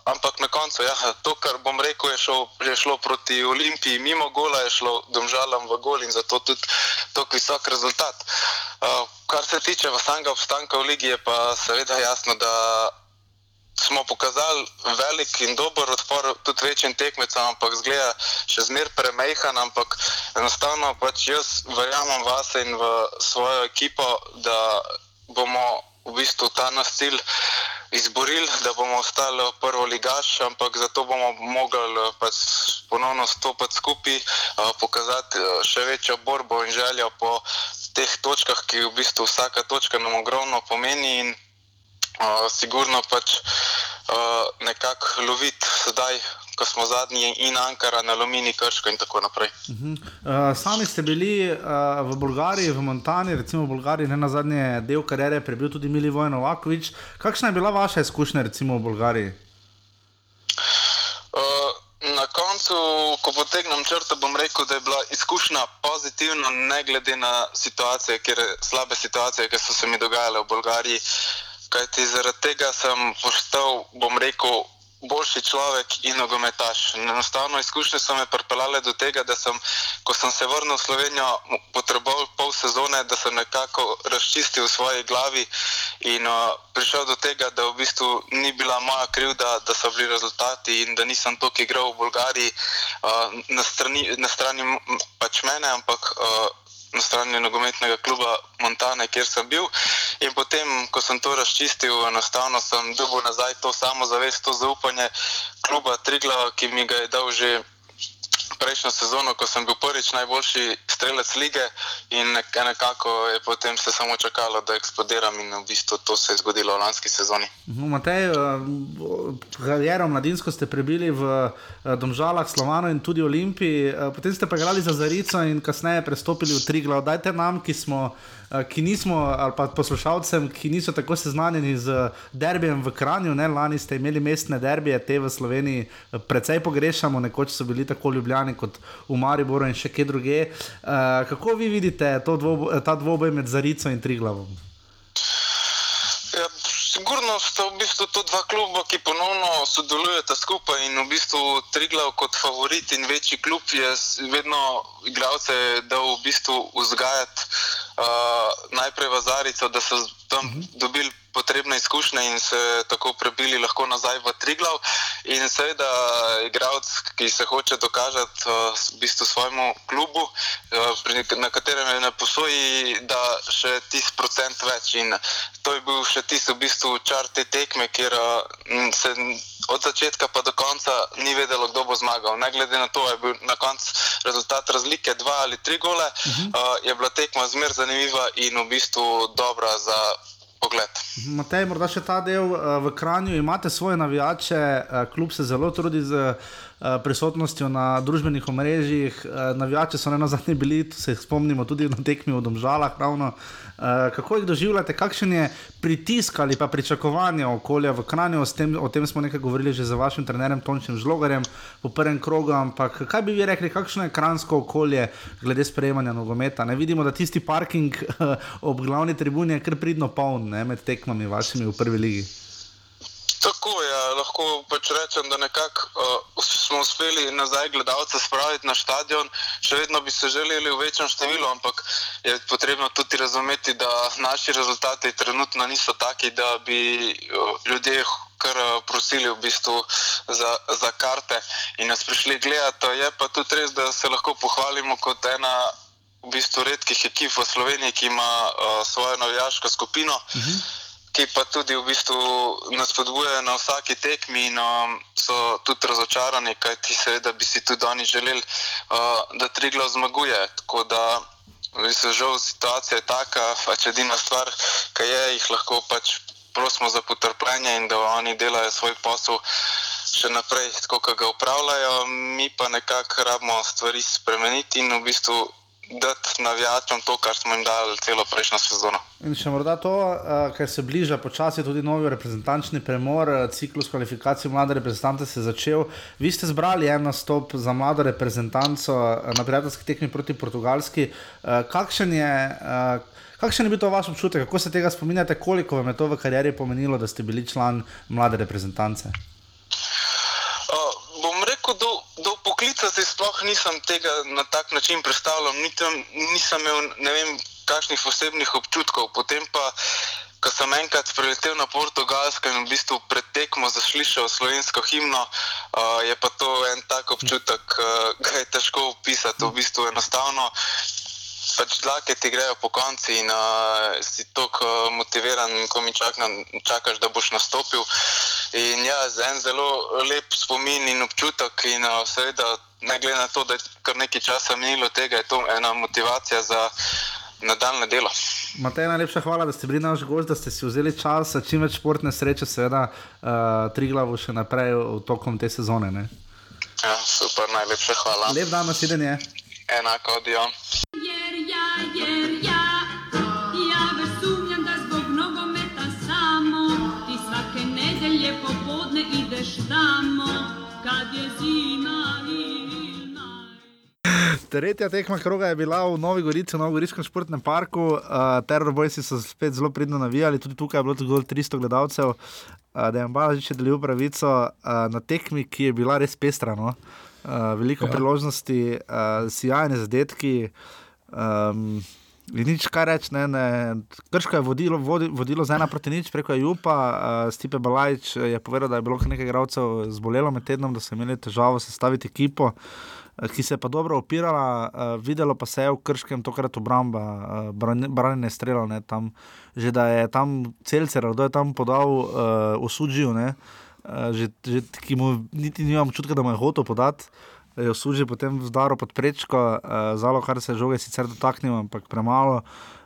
ampak na koncu, ja, to, kar bom rekel, je, šel, je šlo proti Olimpiji, mimo gola je šlo domžalam v gol in zato tudi tako visok rezultat. Uh, kar se tiče samega obstanka v ligi, je pa seveda jasno, da smo pokazali velik in dober odpor tudi večjim tekmecem, ampak zgleda še zmer premejhan, ampak enostavno pač jaz verjamem vase in v svojo ekipo, da bomo v bistvu ta nas cilj izborili, da bomo ostali prvo ligaš, ampak zato bomo mogli pač ponovno stopiti skupaj, pokazati še večjo borbo in željo po teh točkah, ki v bistvu vsaka točka nam ogromno pomeni in uh, sigurno pač uh, nekako loviti zdaj ko smo zadnji in Ankara, na Alumini, Krško in tako naprej. Uh -huh. uh, sami ste bili uh, v Bolgariji, v Montani, recimo v Bolgariji, ne na zadnje del karijere, prebil tudi Mili Vojnovakovič. Kakšna je bila vaša izkušnja recimo v Bolgariji? Uh, na koncu, ko potegnem črto, bom rekel, da je bila izkušnja pozitivna, ne glede na situacije, kjer, slabe situacije, ki so se mi dogajale v Bolgariji. Kajti zaradi tega sem postal, bom rekel, boljši človek in nogometaš. Enostavno izkušnje so me pripeljale do tega, da sem, ko sem se vrnil v Slovenijo, potreboval pol sezone, da sem nekako razčistil v svoji glavi in uh, prišel do tega, da v bistvu ni bila moja krivda, da so bili rezultati in da nisem toliko igral v Bolgariji uh, na, strani, na strani pač mene, ampak uh, na strani nogometnega kluba Montane, kjer sem bil. In potem, ko sem to razčistil, enostavno sem dobil nazaj to samozavest, to zaupanje kluba Trigla, ki mi ga je dal že prejšnjo sezono, ko sem bil prvič najboljši strelec lige in nekako je potem se samo čakalo, da eksplodiram in v bistvu to se je zgodilo v lanski sezoni. Mhm, Matej, kariero mladinsko ste prebili v eh, Domžalah, Slovanu in tudi Olimpiji, eh, potem ste pa igrali za Zarico in kasneje prestopili v Triglav. Dajte nam, ki smo. Ki nismo, ali pa poslušalcem, ki niso tako seznanjeni z derbijem v Kranju, ne lani ste imeli mestne derbije, te v Sloveniji precej pogrešamo, nekoč so bili tako ljubljeni kot v Mariboru in še kje druge. Uh, kako vi vidite dvoboj, ta dvoboj med Zarico in Triglavom? Sigurno sta v bistvu to dva kluba, ki ponovno sodelujeta skupaj in v bistvu Triglav kot favorit in večji klub je vedno igralce dal v bistvu vzgajati uh, najprej v Zarico, da so tam -huh. dobili potrebne izkušnje in se tako prebili lahko nazaj v Triglav. In seveda, igralec, ki se hoče dokazati uh, v bistvu svojemu klubu, uh, na katerem je na posoji, da še tisti procent več. In to je bil še tisti v bistvu čar te tekme, kjer uh, se. Od začetka pa do konca ni vedelo, kdo bo zmagal. Ne glede na to, je bil na koncu rezultat razlike dva ali tri gole, uh -huh. uh, je bila tekma zmer zanimiva in v bistvu dobra za pogled. Matej, morda še ta del uh, v Kranju. Imate svoje navijače, uh, kljub se zelo trudi z uh, prisotnostjo na družbenih omrežjih. Navijači so ne na zadnji bili, se spomnimo tudi na tekmi v Domžalah. Ravno. Uh, kako jih doživljate, kakšen je pritisk ali pa pričakovanje okolja v Kranju? Tem, o tem smo nekaj govorili že z vašim trenerjem Tončem Žlogarjem po prvem krogu. Ampak kaj bi vi rekli, kakšno je kransko okolje glede sprejemanja nogometa? Ne vidimo, da tisti parking uh, ob glavni tribuni je kar pridno poln ne, med tekmami vašimi v prvi ligi. Tako je, ja, lahko pač rečem, da nekako uh, smo uspeli nazaj gledalce spraviti na stadion. Še vedno bi se želeli v večjem številu, ampak je potrebno tudi razumeti, da naši rezultati trenutno niso taki, da bi uh, ljudje kar uh, prosili v bistvu za, za karte in nas prišli gledati. Je pa tudi res, da se lahko pohvalimo kot ena. V bistvu redkih ekip v Sloveniji, ki ima uh, svojo navijaško skupino. Uh -huh ki pa tudi v bistvu nas podbujajo na vsaki tekmi in um, so tudi razočarani, kajti seveda bi si tudi oni želeli, uh, da Triglav zmaguje. Tako da se žal situacija je taka, pač edina stvar, ki je, jih lahko pač prosimo za potrpljenje in da oni delajo svoj posel še naprej, tako kot ga upravljajo, mi pa nekako rabimo stvari spremeniti in v bistvu dati navijačem to, kar smo jim dali celo prejšnjo sezono. In še morda to, uh, ker se bliža počasi tudi novi reprezentančni premor, ciklus kvalifikacij mlade reprezentante se je začel. Vi ste zbrali en nastop za mlado reprezentanco na prijateljski tekmi proti Portugalski. Kakšen je. Kakšen je bil to vaš občutek, kako se tega spominjate, koliko vam je to v karieri pomenilo, da ste bili član mlade reprezentance? Rekel, do, do poklica si sploh nisem tega na tak način predstavljal, nisem, nisem imel ne vem, kakšnih posebnih občutkov. Potem pa, ko sem enkrat priletel na Portugalsko in v bistvu pretekmo zaslišal slovensko himno, uh, je pa to en tak občutek, uh, je težko opisati. V bistvu enostavno pač dlake ti grejo po konci in uh, si tako motiviran, ko mi čakam, čakaš, da boš nastopil. In ja, en zelo lep spomin in občutek, in uh, seveda, ne glede na to, da je kar nekaj časa minilo tega, je to ena motivacija za nadaljne delo. Matej, najlepša hvala, da ste bili naš gost, da ste si vzeli čas, čim več športne sreče, seveda, uh, tri glavo še naprej v tokom te sezone. Ne? Ja, super, najlepša hvala. Lep dan, nasvidenje. Enako, odijo. Jer ja, jer ja, ja već sumnjam da zbog nogometa samo ti svake nedelje popodne ideš tamo kad je zima Tretja tekma kroga je bila v Novi Gorici, v Novogoriškem športnem parku. Uh, Terrorbojci so spet zelo pridno navijali, tudi tukaj je bilo zgolj 300 gledalcev. Uh, da je Balažič delil pravico uh, na tekmi, ki je bila res pestra. No? Uh, veliko ja. priložnosti, uh, sjajne zadetki. Um, In nič kaj reči, ne, ne. Krško je vodilo, vodi, vodilo z ena proti nič preko Jupa, uh, Stipe Balajč je povedal, da je bilo nekaj igralcev zbolelo med tednom, da so imeli težavo sestaviti ekipo, uh, ki se je pa dobro opirala, uh, videlo pa se je v Krškem tokrat obramba, uh, branjenje strelov, ne, tam, že da je tam celcer, kdo je tam podal uh, osuđil, ne, uh, že, že, ki mu niti nimam čutka, da mu je hotel podati je služil potem zdaro pod prečko, uh, zalo, kar se žoge sicer dotaknil, ampak premalo.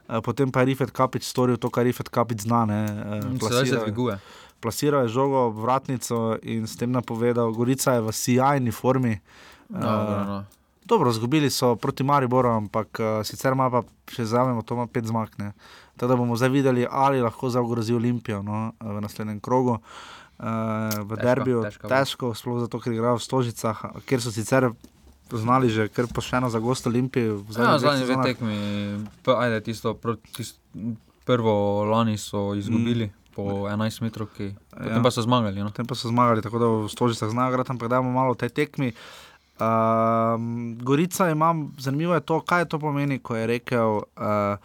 Uh, potem pa je Rifet Kapič storil to, kar Rifet Kapič zna. Uh, plasiral, se dviguje. Plasiral je žogo v vratnico in s tem napovedal, Gorica je v sjajni formi. No, no, no. Dobro, zgubili so proti Mariboru, ampak uh, sicer ima pa še zavemo, to ima pet zmag. Tako da bomo zdaj videli, ali lahko zagrozi Olimpijo no, v naslednjem krogu. Uh, uh, v derbiju, težko, težko sploh zato, ker igrajo v Stožicah, kjer so sicer znali že kar pošteno za gost Olimpije. Ja, zadnji dve tekmi, ajde, tisto, tisto, prvo lani so izgubili. Mm. Po 11 metrov, ki ja. pa so zmagali. No? Potem pa so zmagali, tako da v Stožicah znajo da imamo malo te tekmi. Uh, Gorica ima, zanimivo je to, kaj to pomeni, ko je rekel. Uh,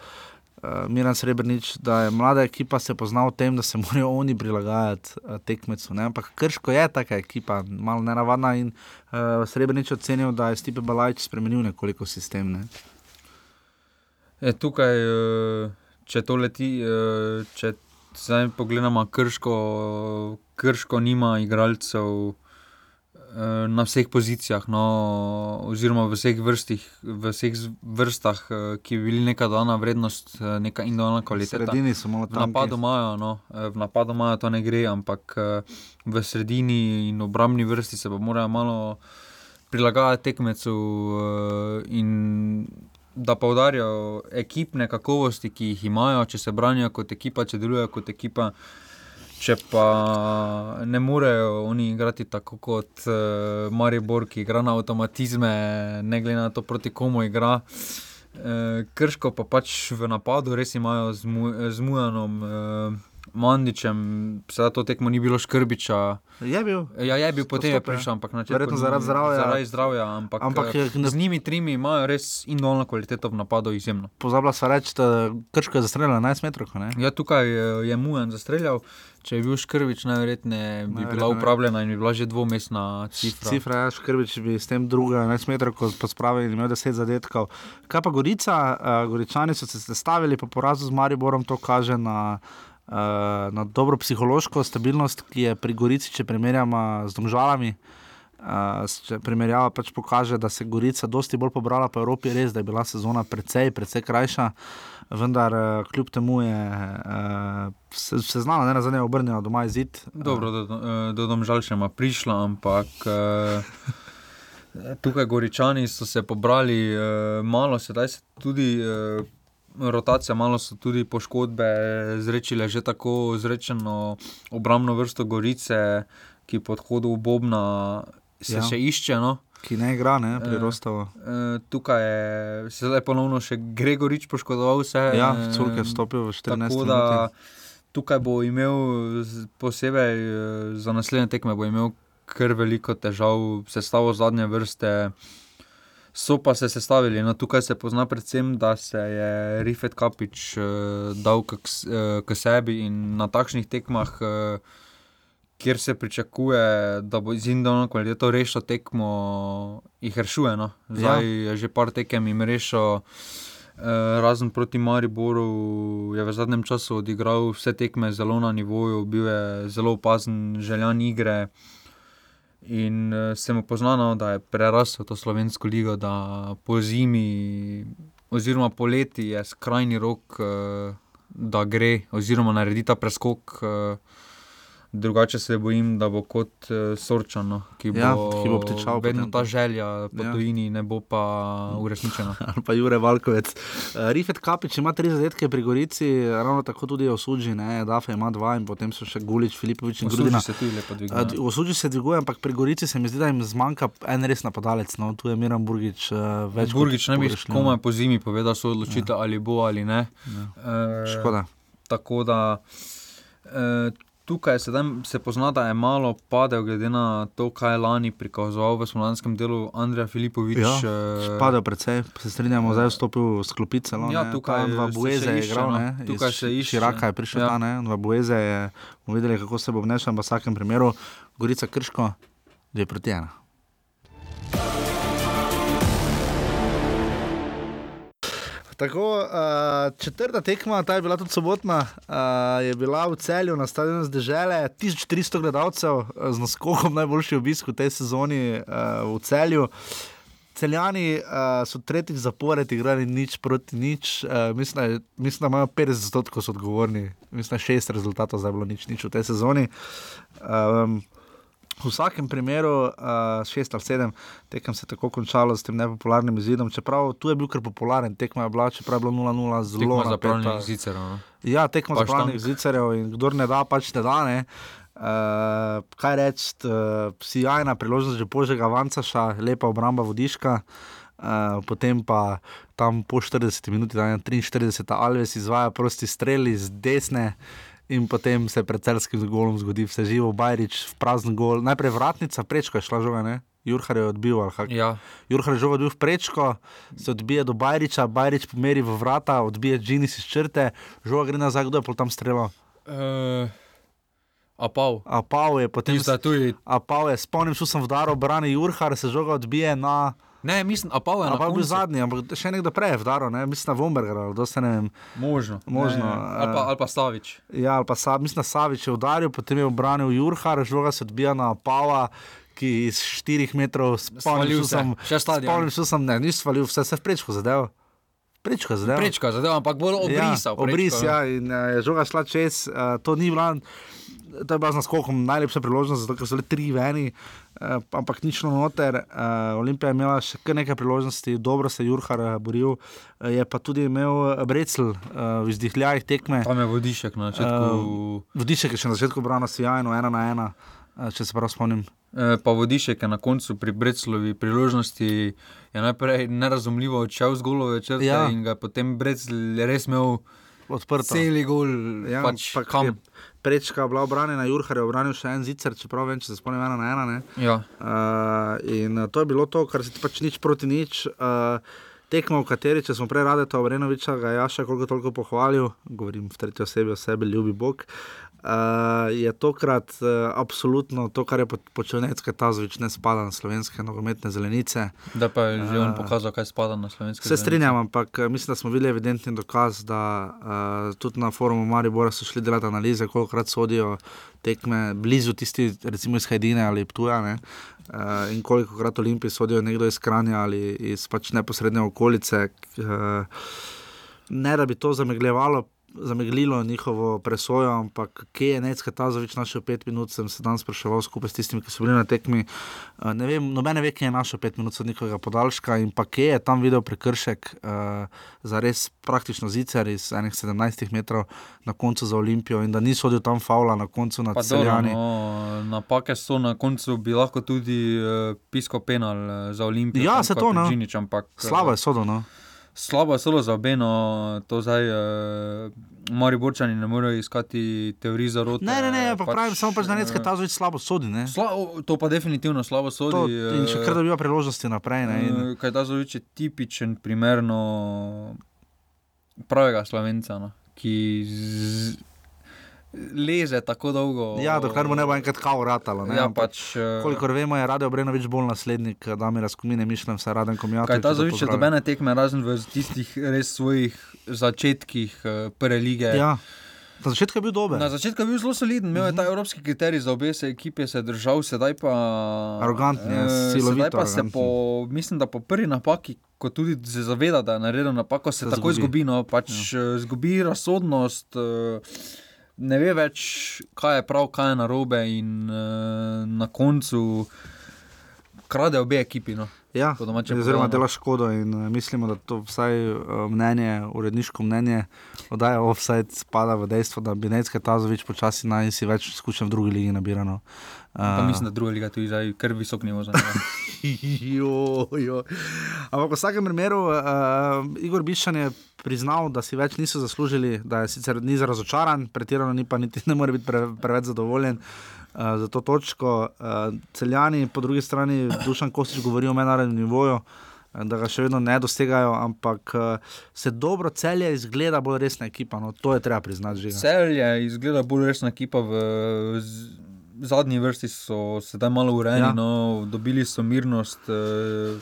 Miren Srebrenic, da je mlada ekipa se poznala v tem, da se morajo oni prilagajati uh, tekmecu. Ne? Ampak krško je taka ekipa, malo neravna in uh, Srebrenic ocenil, da je Stipe Balajč spremenil nekoliko sistem. Ne? Je, tukaj, če to leti, če zdaj pogledamo krško, krško nima igralcev. Eh, na vseh pozicijah, no, oziroma v vseh, vrstih, v vseh vrstah, eh, ki bi bili neka dana vrednost, eh, neka individualna kvaliteta. Sredini so malo tam. V napadu imajo, no, v napadu imajo to ne gre, ampak v sredini in obrambni vrsti se pa morajo malo prilagajati tekmecu in da poudarijo ekipne kakovosti, ki jih imajo, če se branijo kot ekipa, če delujejo kot ekipa. Če pa ne morejo oni igrati tako kot uh, Maribor, ki igra na avtomatizme, ne glede na to, proti komu igra. Uh, krško pa pač v napadu res imajo z Mujanom. Uh, Mandičem, sedaj to tekmo ni bilo škrbiča. Je bil. Ja, je bil, potem je prišel, ampak načelno. Verjetno zaradi zdravja. Zaradi zdravja, ampak, ampak je, ne... z njimi trimi imajo res individualno kvaliteto v napadu izjemno. Pozabila se reči, da Krško je zastreljal 11 metrov. Ja, tukaj je Mujan zastreljal. Če je bil Škrbič, najverjetneje bi bila upravljena in bi bila že dvomestna cifra. Cifra, ja, Škrbič bi s tem druga 11 metrov, ko so spravili, imel 10 zadetkov. Kaj pa Gorica, uh, Goričani so se sestavili po porazu z Mariborom, to kaže na na dobro psihološko stabilnost, ki je pri Gorici, če primerjamo z državami. Uh, če primerjava pač pokaže, da se je Gorica dosti bolj pobrala po Evropi, res da je bila sezona precej, precej krajša, vendar uh, kljub temu je uh, se, se znala, da je zadnja obrnjena doma izid. Dobro, do, do, do domžal še ima prišla, ampak uh, tukaj Goričani so se pobrali uh, malo, sedaj se tudi. Uh, rotacija, malo so tudi poškodbe zrečile, že tako zrečeno obrambno vrsto Gorice, ki pod hodom Bobna se ja. še išče. No. Ki ne igra, ne, pri Rostovu. E, tukaj je se zdaj ponovno še Gregorič poškodoval. Vse, ja, Culk je vstopil v 14. minut. Tukaj bo imel posebej za naslednje tekme, bo imel kar veliko težav, sestavo zadnje vrste so pa se sestavili. No, tukaj se pozna predvsem, da se je Rifet Kapič uh, dal k, uh, k sebi in na takšnih tekmah, uh, kjer se pričakuje, da bo iz Indona kvaliteto rešil tekmo, jih rešuje. No. Zdaj ja. je že par tekem jim rešil. Uh, razen proti Mariboru je v zadnjem času odigral vse tekme zelo na nivoju, bil je zelo opazen, željan igre. Uh, In uh, sem opoznal, da je prerasel to slovensko ligo, da po zimi, oziroma poleti je skrajni rok, uh, da gre, oziroma naredi ta preskok. Drugače se bojim, da bo kot uh, Sorčano, ki bo, ja, ki bo tečal. Vedno ta želja po ja. tujini ne bo pa uresničena. Ali pa Jure Valkovec. Uh, Rifet Kapič ima tri zadetke pri Gorici, ravno tako tudi osuđi, ne, Dafe ima dva in potem so še Gulič, Filipovič in Grudina. Osuđi se tudi lepo dviguje. Uh, osuđi se dviguje, ampak pri Gorici se mi zdi, da jim zmanjka en res napadalec, no, tu je Miran Burgič uh, več. Burgič ne bi komaj po zimi povedal svojo odločitev, ja. ali bo ali ne. Ja. Uh, Škoda. Tako da. Uh, tukaj sedaj se pozna, da je malo padel, glede na to, kaj je lani prikazoval v slovenskem delu Andrej Filipovič. Ja, eh, Spadal precej, se strinjamo, zdaj je vstopil s klopice. No, Ja, ne, tukaj ta dva še je igral, no. ne, Tukaj iz se išče. Širaka je prišel Ja. ta, ne, dva Bueze je, bomo videli, kako se bo obnašal, ampak v vsakem primeru Gorica Krško, dve proti ena. Tako, uh, četrta tekma, ta je bila tudi sobotna, uh, je bila v celju na stadionu zdržele 1300 gledalcev eh, z naskokom najboljši obisk v tej sezoni uh, v celju. Celjani uh, so tretjič zapored igrali nič proti nič, uh, mislim, mislim, da imajo 50 odstotkov odgovorni, mislim, da šest rezultatov zdaj bilo nič, nič v tej sezoni. Um, v vsakem primeru, uh, šest ali sedem, tekem se je tako končalo s tem nepopularnim izidom, čeprav tu je bil kar popularen, tekma je bila, čeprav je bilo 0-0 zelo zapravljenih zicerov, no. Ja, tekmo Pa zapravljenih štank. zicerjev in kdor ne da, pač ne da. Ne. Uh, kaj reči, uh, sjajna priložnost že požega Vancaša, lepa obramba vodiška. Uh, potem pa tam po 40 minuti, da je 43, Alves izvaja prosti strel iz desne, in potem se pred celskim golom zgodi vse živo, Bajrič v prazen gol. Najprej vratnica, prečko je šla žoga, ne? Jurhar je odbil. Ja. Jurhar je žogo odbil v prečko, se odbije do Bajriča, Bajrič pomeri v vrata, odbije Džinis iz črte, žoga gre nazaj, kdo je pol tam streljal. Uh, Apav. Apav je potem. Tista tuji. Apav je, spomnim, šel sem v Daro, brani Jurhar, se žoga odbije na. Ne, mislim, Apav je na Apav je bil koncu. zadnji, ampak še nekdo prej je v Daro, ne? mislim na Vomberger, ali dosta ne vem. Možno. Možno. Ne, ali, pa, eh, ali pa Slavič. Ja, ali pa Sa, mislim, da Savič je udaril, potem je obranil Jurhar, žoga se odbija na Pava, ki iz 4 metrov spomnil se, sem. še stadion. Spomnil sem, ne, ni svalil, vse se je v prečko zadev. Prečko je zadev. Prečka, zadev, ampak bolj obrisal. Ja, obris, ja, in uh, je žoga šla čez, uh, to ni bila. To je bila z naskokom najlepša priložnost, zato ker so bile tri veni, uh, ampak nič noter. Uh, Olimpija je imela še kar nekaj priložnosti, dobro se je Jurhar uh, boril, uh, je pa tudi imel uh, Brecel uh, v izdihljajih tekme. Tam je vodišek na začetku. Uh, vodišek je še na začetku branil sjajno, ena na ena, uh, če se prav spomnim. Eh, Pa vodišek je na koncu pri Breclovi priložnosti je najprej nerazumljivo odšel z golove črte Ja. in ga je potem Brecl je res imel odprto. Celi gol, Ja, pač pa kam. Prečka bila obranjena, Jurhar je obranil še en zicer, čeprav vem, če se spomnim ena na ena. Ne? Ja. Uh, in uh, to je bilo to, kar se ti pač nič proti nič. Uh, Tekmo, v kateri, če smo prej radi, to Obrenoviča, ga je Jaša koliko toliko pohvalil, govorim v tretji osebi o sebi, ljubi Bog. Uh, je tokrat uh, absolutno to, kar je po- počel Necka Tazovič, ne spada na slovenske nogometne zelenice. Da pa je že on Eh, pokazal, kaj spada na slovenski. Se strinjam, ampak mislim, da smo videli evidentni dokaz, da uh, tudi na forumu Maribora so šli delati analize, kolikokrat sodijo tekme blizu tisti, recimo iz Hajdine ali Ptuja. Ne? Uh, in koliko krat Olimpiji sodijo nekdo iz Kranja ali iz pač neposredne okolice, uh, ne da bi to zamegljevalo. Zameglilo njihovo presojo, ampak kje je Necka Tazovič našel pet minut, sem se danes spraševal skupaj s tistimi, ki so bili na tekmi. Uh, ne vem, nobene ve, kje je našel pet minut sodnikovega podaljška in pa kje je tam videl prekršek uh, za res praktično zicer iz enih 17 metrov na koncu za Olimpijo in da ni sodil tam faula na koncu dobro, Celjani. no, napake so na koncu, bi lahko tudi uh, pisko penal za Olimpijo. Ja, se to, no. Prežinič, ampak, eh, Slabo je sodel, no. Slabo je solo za obe, no, to zdaj uh, Mari Borčani ne morejo iskati teorij zarote. Ne, ne, ne, pa pač, pravim samo, pač, da Necka eh, Tazovič slabo sodi. Ne? Sla, to pa definitivno slabo sodi. To, in še kar dobiva priložnosti naprej. Ne? In, Kaj Tazovič je tipičen primer no, pravega slovenca, no, ki z, leze tako dolgo. Ja, dokler mu ne bo enkrat kao ratalo. Ne? Ja, pač, eh, Kolikor vemo, je Radio Brenovič bolj naslednik eh, Damira Skomine, mišljen vse Raden Komijatovič. Kaj ta zavič, dobene tekme, razen v tistih res svojih začetkih uh, prve lige. Ja. Na začetku je bil dober. Na začetku je bil zelo soliden, imel je ta evropski kriterij za obe se ekipe, se je držal, sedaj pa. Arogantni, ja, eh, silovito Sedaj pa se arogantni. po, mislim, da po prvi napaki, ko tudi se zaveda, da je naredil napako, se, Se se tako zgubi. izgubi. No, pač ja. Zgubi razsodnost, eh, ne ve več, kaj je prav, kaj je narobe, in uh, na koncu krade obe ekipi. No. Ja, oziroma povedano. dela škodo in uh, mislimo, da to vsaj uh, mnenje, uredniško mnenje, oddaja offside, spada v dejstvo, da bi Necke Tazovič počasi naj si več izkušenj v drugi ligi nabirano. Pa mislim, da druga liga tu je zdaj kar visok nivo za njega. jo. Ampak v vsakem primeru, uh, Igor Bišan je priznal, da si več niso zaslužili, da je sicer ni razočaran, pretirano ni pa niti ne more biti pre, preveč zadovoljen. Uh, za to točko, uh, celjani, po drugi strani, Dušan Kostič govori o mednarodnem nivoju, da ga še vedno ne dosegajo, ampak uh, se dobro celje izgleda bolj resna ekipa. No, to je treba priznati že. Celje izgleda bolj resna ekipa. V z- zadnji vrsti so sedaj malo urejeni, Ja. ja. no, dobili so mirnost. Eh,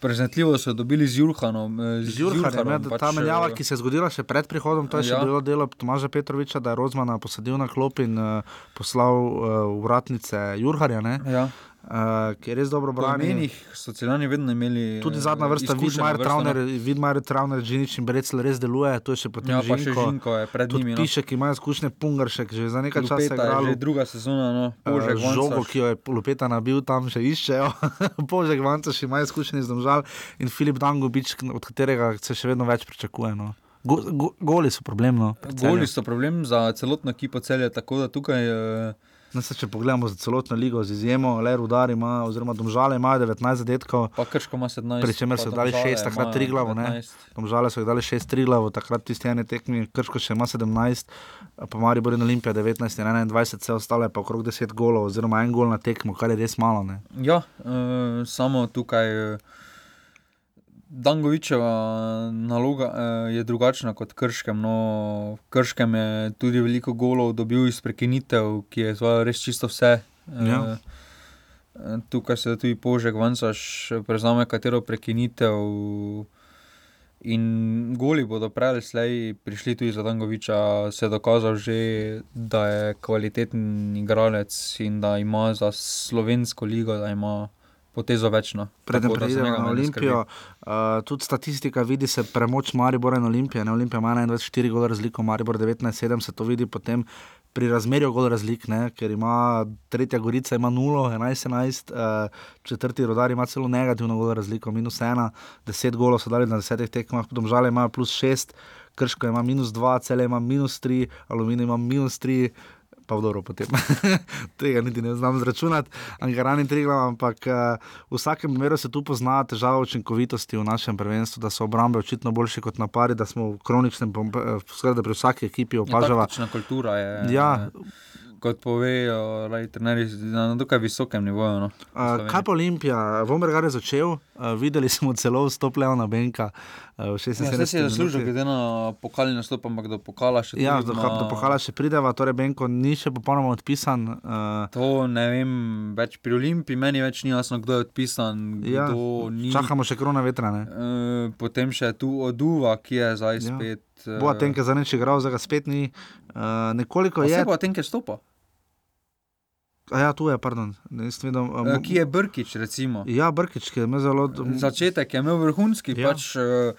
Prezentljivo so dobili z Jurhanom. eh, Z Jurharjem, ja, da ta pač, menjava, eh, ki se je zgodila še pred prihodom, to je še Ja. bilo delo Tomaža Petroviča, da je Rozmana posadil na klop in uh, poslal uh, vratnice Jurharja, ne, Ja. Uh, ki je res dobro Po branil. imenih so celjani vedno imeli. Tudi eh, zadnja vrsta, Vidmar, vrsto, Travner, no. Vidmar, Travner, Džinič in Brecel res deluje, to je še potem Ja, pa še Žinko. Žinko je pred Tudi njimi, no. Piše, ki ima izkušnje, Pungaršek, že za nekaj časa je Lupeta je igral. že druga sezona, no. Požek, Uh, žogo, Vancaš. ki jo je Lupeta nabil, tam še iščejo. Požek Vancaš ima izkušnje iz Domžal in Filip Dangobič, od katerega se še vedno več pričakuje. No. Go, go, goli so problem. No. Goli so problem za celotno ekipo celja, tako da tukaj. eh, No, se, če pogledamo za celotno ligo, z izjemo, le Rudar ima, oziroma Domžale imajo 19 zadetkov. Pa Krško ima 17. Pri čemer pa so dali Domžale 6, takrat imajo 3 glavo. 19. Domžale so jih dali 6, 3 glavo, takrat tisti ene tekmi, Krško še ima 17, pa Maribor in Olimpija 19 in 21, vse ostale pa okrog 10 golov, oziroma en gol na tekmo, kar je res malo. Ne. Ja, uh, samo tukaj uh, Dangovičeva naloga uh, je drugačna kot Krškem. No, Krškem je tudi veliko golov dobil iz prekinitev, ki je zvalo res čisto vse. Ja. Uh, tukaj se tudi Požek Vansaš prevzame katero prekinitev. In goli bodo prej ali slej prišli tudi za Dangoviča, se je dokazal že, da je kvaliteten igralec in da ima za slovensko ligo, da ima potezo večno. Preden preidemo na. Olimpijo, uh, tudi statistika vidi se premoč Maribora in Olimpije. Ne? Olimpija ima 21-4 gol razliko, Maribor 19-7 se to vidi potem pri razmerju gol razlik, ne? ker ima tretja Gorica ima 0, 11-11, uh, četrti rodar ima celo negativno gol razliko, minus 1, 10 golov so dali na desetih tekmah, domžale imajo plus 6, Krško ima minus 2, cele ima minus 3, Aluminij ima minus 3. Pa v dobro potem. Tega niti ne znam zračunati, Angaran in Triglav, ampak uh, v vsakem primeru se tu pozna težava učinkovitosti v našem prvenstvu, da so obrambe očitno boljše kot napadi, da smo v kroničnem, eh, skoraj pri vsaki ekipi Ja, opažava. taktična kultura je. Ja. Kot povejo, raj, trenerji na dokaj visokem nivoju. No, Uh, Sloveniji. kaj pa Olimpija? Vombergar je začel, uh, videli smo celo vstop Leona Benka uh, v 76. Ja, si je zaslužil, glede na pokalni nastop, ampak do pokala še Ja, tudi do, na- do Pohala še prideva, torej Benko ni še popolnoma odpisan. Uh, To ne vem, več pri Olimpiji meni več ni jasno, kdo je odpisan. ja, Kdo ni. čakamo še krona vetra. Ne? Uh, potem še tu oduva, ki je zdaj Ja. spet. eh, Boa Tenke za neč igral, zdaj ga spet ni. Uh, nekoliko Pa je. se Boa Tenke stopa. Ja, tu je, pardon. Nisem videl, um, ki je Brkič, recimo. Ja, Brkič, ki je imel zelo. Začetek je imel vrhunski, Ja. ja. pač uh,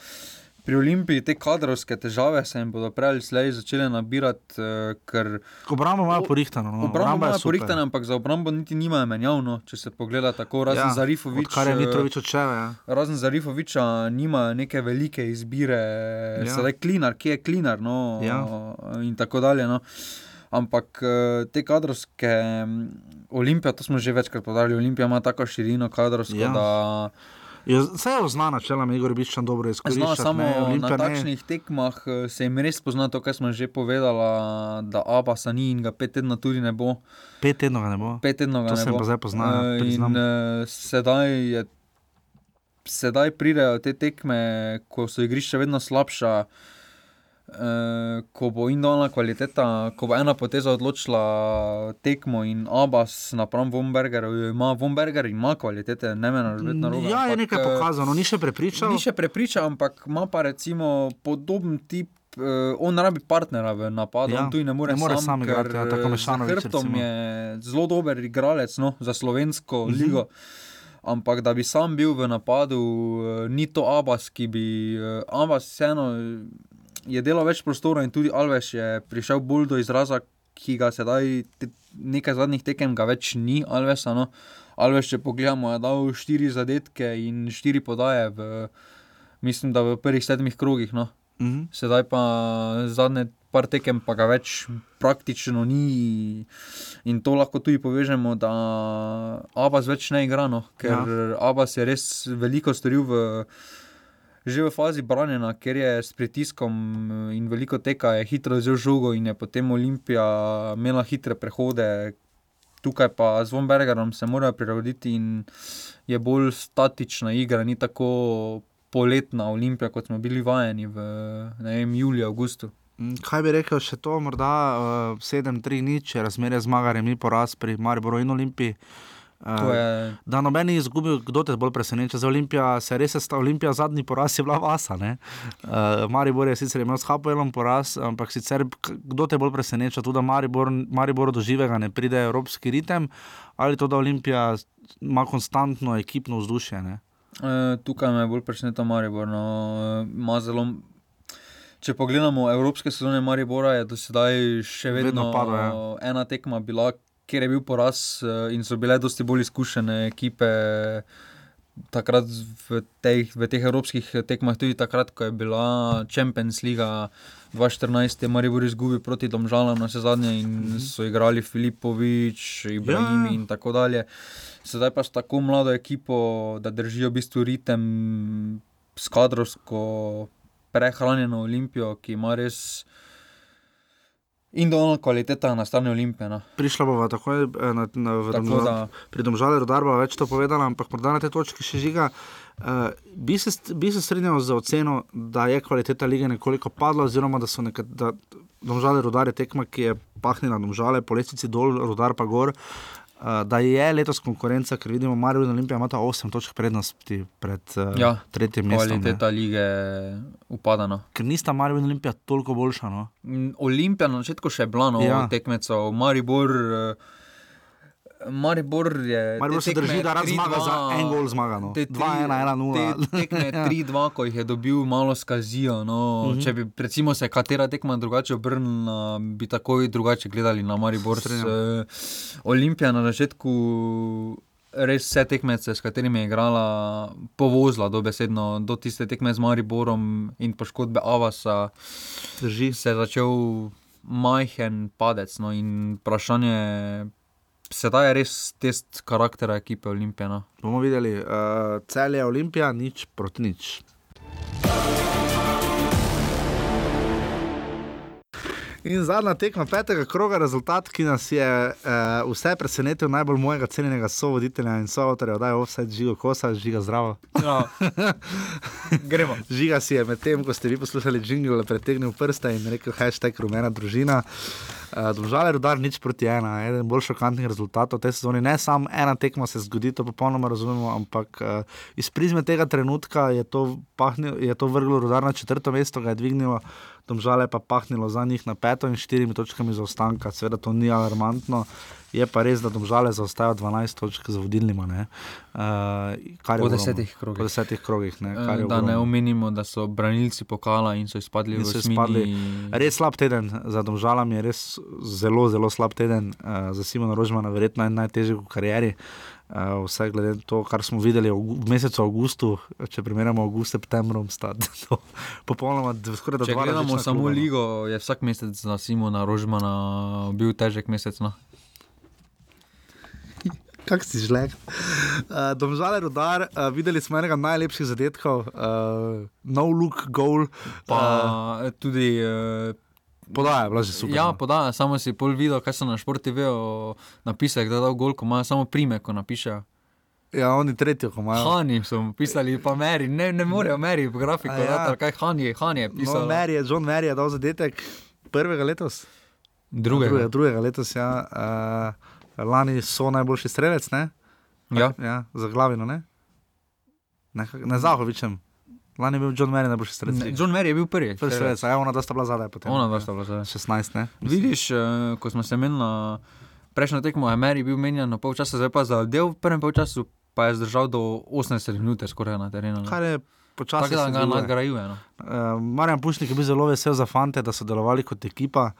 pri Olimpiji te kadrovske težave se jim bodo prej ali slej začele nabirati, uh, ker. Obrambo imajo porihtano. No. Obrambo imajo super. porihtano, ampak za obrambo niti nimajo menjavno, če se pogleda tako, razen Ja, ja, Zarifovič. odkar je eh, Mitrović odšel, ja. Razen Zarifoviča nimajo neke velike izbire, Ja. ja. sedaj klinar, kje je klinar, no, Ja. in tako dalje. No. Ampak eh, te kadrovske, mm, Olimpija, to smo že večkrat podarili, Olimpija ima tako širino kadrovsko, Ja. da Je, vse je znano, načeloma Igor Biščan dobro Zna, izkorišča. samo na takšnih tekmah eh, se jim res pozna to, kar smo že povedali, da Abasa ni in ga pet tednov tudi ne bo. Pet tednov ga ne bo. Pet tednov To ne se jim bo. pa zdaj pozna, Eh, priznam. In uh, sedaj, je, sedaj pridejo te tekme, ko so igrišča vedno slabša. Uh, ko bo individualna kvaliteta, ko bo ena poteza odločila tekmo in Abbas napram Vombergerju, ima Vomberger ima kvalitete, ne me razumeti na robu. Ja, je nekaj pokazal, no, ni še prepričal. Ni še prepričal, ampak ima pa recimo podoben tip. Uh, on rabi partnera v napadu, Ja, on tu ne more, ne more sam, sam igrati, ja, tako eh, za hrbtom je zelo dober igralec no, za slovensko mm -hmm. ligo. Ampak da bi sam bil v napadu, eh, ni to Abbas, ki bi. eh, Abbas vseeno je delal več prostora in tudi Alves je prišel bolj do izraza, ki ga sedaj te, nekaj zadnjih tekem ga več ni, Alvesa. No. Alves, če pogledamo, je dal štiri zadetke in štiri podaje, v, mislim, da v prvih sedmih krogih. No. Mhm. Sedaj pa zadnje par tekem, pa ga več praktično ni. In to lahko tudi povežemo, da Abbas več ne igra, no, ker ja. Abbas je res veliko storil v. Že v fazi branjenja, ker je s pritiskom in veliko teka, je hitro vzel žogo in je potem Olimpija imela hitre prehode. Tukaj pa z Vombergerom se morajo prilagoditi in je bolj statična igra, ni tako poletna Olimpija, kot smo bili vajeni v vem, juliju, avgustu. Mm, Kaj bi rekel, še to, morda uh, 7-3 nič, razmerje zmaga, remi poraz pri Mariboru in Olimpiji. Uh, je- Da noben ni izgubil, kdo te bolj preseneča. Za Olimpija se je res sta Olimpija zadnji poraz je bila vasa. ne. Uh, Maribor je sicer imel s Hapoelom poraz, ampak sicer kdo te bolj preseneča, tudi da Maribor, Maribor do živega ne pride evropski ritem ali to, da Olimpija ima konstantno ekipno vzdušje. Ne? E, tukaj me bolj preseneča Maribor. No, e, ima zelo. Če pogledamo evropske sezone Maribora, je do sedaj še vedno, Vedno padel, ja. ena tekma bila, kjer je bil poraz e, in so bile dosti bolj izkušene ekipe. Takrat v, tej, v teh evropskih tekmah, tudi takrat, ko je bila Champions League 2014, je Maribor izgubil proti Domžalam na zadnje in -hmm. so igrali Filipovič, Ibrahim Ja. in tako dalje. Sedaj pa s tako mlado ekipo, da držijo v bistvu ritem s kadrovsko prehranjeno Olimpijo, ki ima res individualno kvaliteto na strani Olimpije. No. Prišla bova takoj eh, na, na, v Tako Domžal- da- pri Domžale rodar bova več to povedala, ampak morda na tej točki še žiga. Uh, bi, se, bi se strinjal z oceno, da je kvaliteta lige nekoliko padla, oziroma da so nekaj, da Domžale rodar je tekma, ki je pahnila Domžale, po lestvici dol, rodar pa gor. Uh, da je letos konkurenca, ker vidimo, Marijo in Olimpija imata 8 točk prednosti pred uh, Ja, tretjim mestom. ne. Kvaliteta lige upada. No. Ker nista Marijo in Olimpija toliko boljša. No? Mm, Olimpija na začetku še je bila no, Ja. tekmecev, Maribor. eh, Maribor je. Maribor se drži, da rad 3:2, zmaga za en gol zmaga, no. te tri- 2:1, 1:0. Te tekme Ja. 3-2, ko jih je dobil, malo skazijo. No. Mhm. Mm -hmm. Če bi recimo se katera tekma drugače obrnila, bi takoj drugače gledali na Maribor. Strinjam. Uh, Olimpija na začetku. Res vse tekmece, s katerimi je igrala, povozila dobesedno do tiste tekme z Mariborom in poškodbe Avasa. Drži. Se je začel majhen padec. No, in vprašanje, sedaj je res test karaktera ekipe Olimpije. No. Bomo videli, uh, cel je Olimpija, nič proti nič. In zadnja tekma petega kroga, rezultat, ki nas je uh, vse presenetil, najbolj mojega cenjenega sovoditelja in soavtorja, da je vse živo kosa, žiga zdravo. Ja. Gremo. Žiga si je medtem, ko ste vi poslušali jingle, pretegnil prste in rekel: hashtag rumena družina. Uh, Domžale rodar nič proti ena, eden bolj šokantnih rezultatov te sezone. Ne samo ena tekma se zgodi, to popolnoma razumemo, ampak uh, iz prizme tega trenutka je to, pahnil, je to vrglo rodar na četrto mesto, ga je dvignilo, Domžale pa pahnilo za njih na peto in štirimi točkami zaostanka. Seveda to ni alarmantno. Je pa res, da domžale zaostajajo 12 točk za vodilnima. Uh, kar je Po desetih krogih. Po desetih krogih ne, je Da ne ogromno. omenimo, da so branilci pokala in so izpadli In v izpadli. Res slab teden za Domžalami, res zelo, zelo slab teden uh, za Simona Rožmana, verjetno en najtežji v karieri. Uh, vse glede na to, kar smo videli v, mesecu avgustu, če primerjamo avgust s septembrom, sta to popolnoma skoraj da Če dva gledamo različna samo kluba, no. ligo, je vsak mesec za Simona Rožmana bil težek mesec. No. Kak si žlek. Uh, Domžale rodar, uh, videli smo enega najlepših zadetkov, uh, no look goal. Pa uh, tudi. Uh, Podaja, bila že super. Ja, no. podaja, samo si pol videl, kaj so na športu vejo napisali, da je dal gol, ko imajo samo prime, ko napišejo. Ja, oni tretjo, ko imajo. Hani so pisali, pa meri, ne, ne morejo meri v grafiko, A ja. ja. kaj Hani je, Hani je No, pisal. Mary je, John Mary je dal zadetek prvega letos. Drugega. Drugega, drugega letos, ja. Uh, lani so najboljši strelec, ne? Ja. ja za glavino, ne? Ne, ne Zahovičem. Lani je bil John Mary najboljši strelec. Ne, John Mary je bil prvi. Prvi strelec, a ja, ona dva sta bila zadaj potem. Ona dva sta bila zadaj. 16, ne? Vidiš, eh, ko smo se menili prejšnjo tekmo, je Mary bil menjen na pol časa, zdaj pa za del v prvem polčasu pa je zdržal do 80 minut skoraj na terenu. no. Kar je počasi. Tako da ga deluje. nadgrajuje. No. Uh, Marjan Pušnik je bil zelo vesel za fante, da so delovali kot ekipa.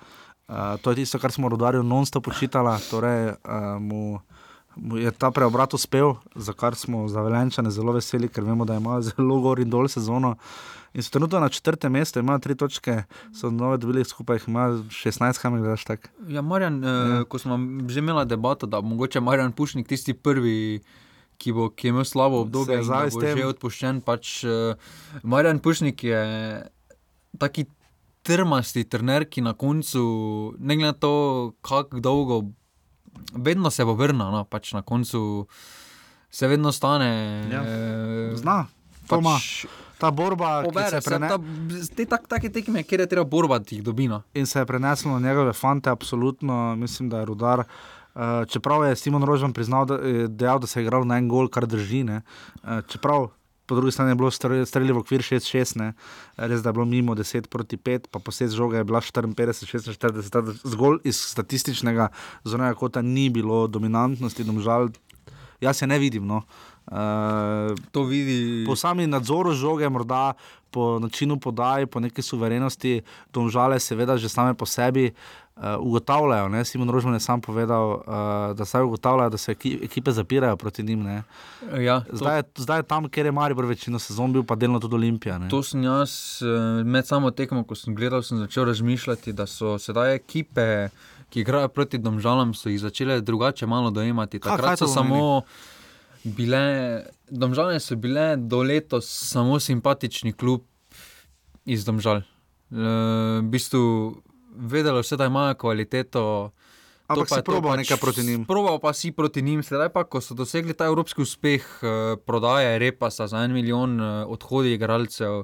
Uh, to je tisto, kar smo rodarju non-stop počitali. Torej, uh, mu je ta preobrat uspel, za kar smo zavelenčani zelo veseli, ker vemo, da ima zelo gor in dol sezono. In so trenutno na četrtem mestu, imajo tri točke, so nove dobili skupaj, jih ima 16, kam gledaš tako. Ja, Marjan, ja. ko smo že imeli debato, da mogoče Marjan Pušnik tisti prvi. Ki, bo, ki je imel slabo obdobje, zdaj tem- že odpuščen. Pač, uh, Marjan Pušnik je taki trmasti trener, ki na koncu, ne glede na to, kako dolgo, vedno se bo vrnil. No, pač na koncu se vedno stane. Ja. eh, Zna, to ima. pač Ta borba, ki Pobere se je se, prene- ta, te tak, take tekme, kjer je treba borba, da jih dobi. No. in se je preneslo na njegove fante, absolutno, mislim, da je rudar. Uh, čeprav je Simon Rožman priznal, da je dejal, da se je igral na en gol, kar drži. ne. Uh, čeprav po drugi strani je bilo stre- streljivo v okvir 6-6, ne. res da je bilo mimo 10 proti 5, pa posebej žoga je bila 54-46, tako da zgolj iz statističnega zornega kota ni bilo dominantnosti, domžal. Jaz se ne vidim. No. Uh, to vidi. Po sami nadzoru žoge, morda po načinu podaje, po neki suverenosti, domžale, seveda, že same po sebi uh, ugotavljajo. Ne? Simon Rožman je sam povedal, uh, da saj ugotavljajo, da se eki, ekipe zapirajo proti njim. ne. Ja, to- zdaj, je, zdaj je tam, kjer je Maribor večino sezon bil, pa delno tudi Olimpija. Ne? To sem jaz eh, med samo tekmo, ko sem gledal, sem začel razmišljati, da so sedaj ekipe, ki igrajo proti domžalam, so jih začele drugače malo dojemati. Takrat so samo bile, domžale so bile do letos samo simpatični klub iz domžal. E, v bistvu vedelo se, da imajo kvaliteto. to Ampak pa si je to probal pač nekaj proti njim. Probal pa si proti njim, sedaj pa, ko so dosegli ta evropski uspeh, eh, prodaje repasa za en milijon, eh, odhodi igralcev.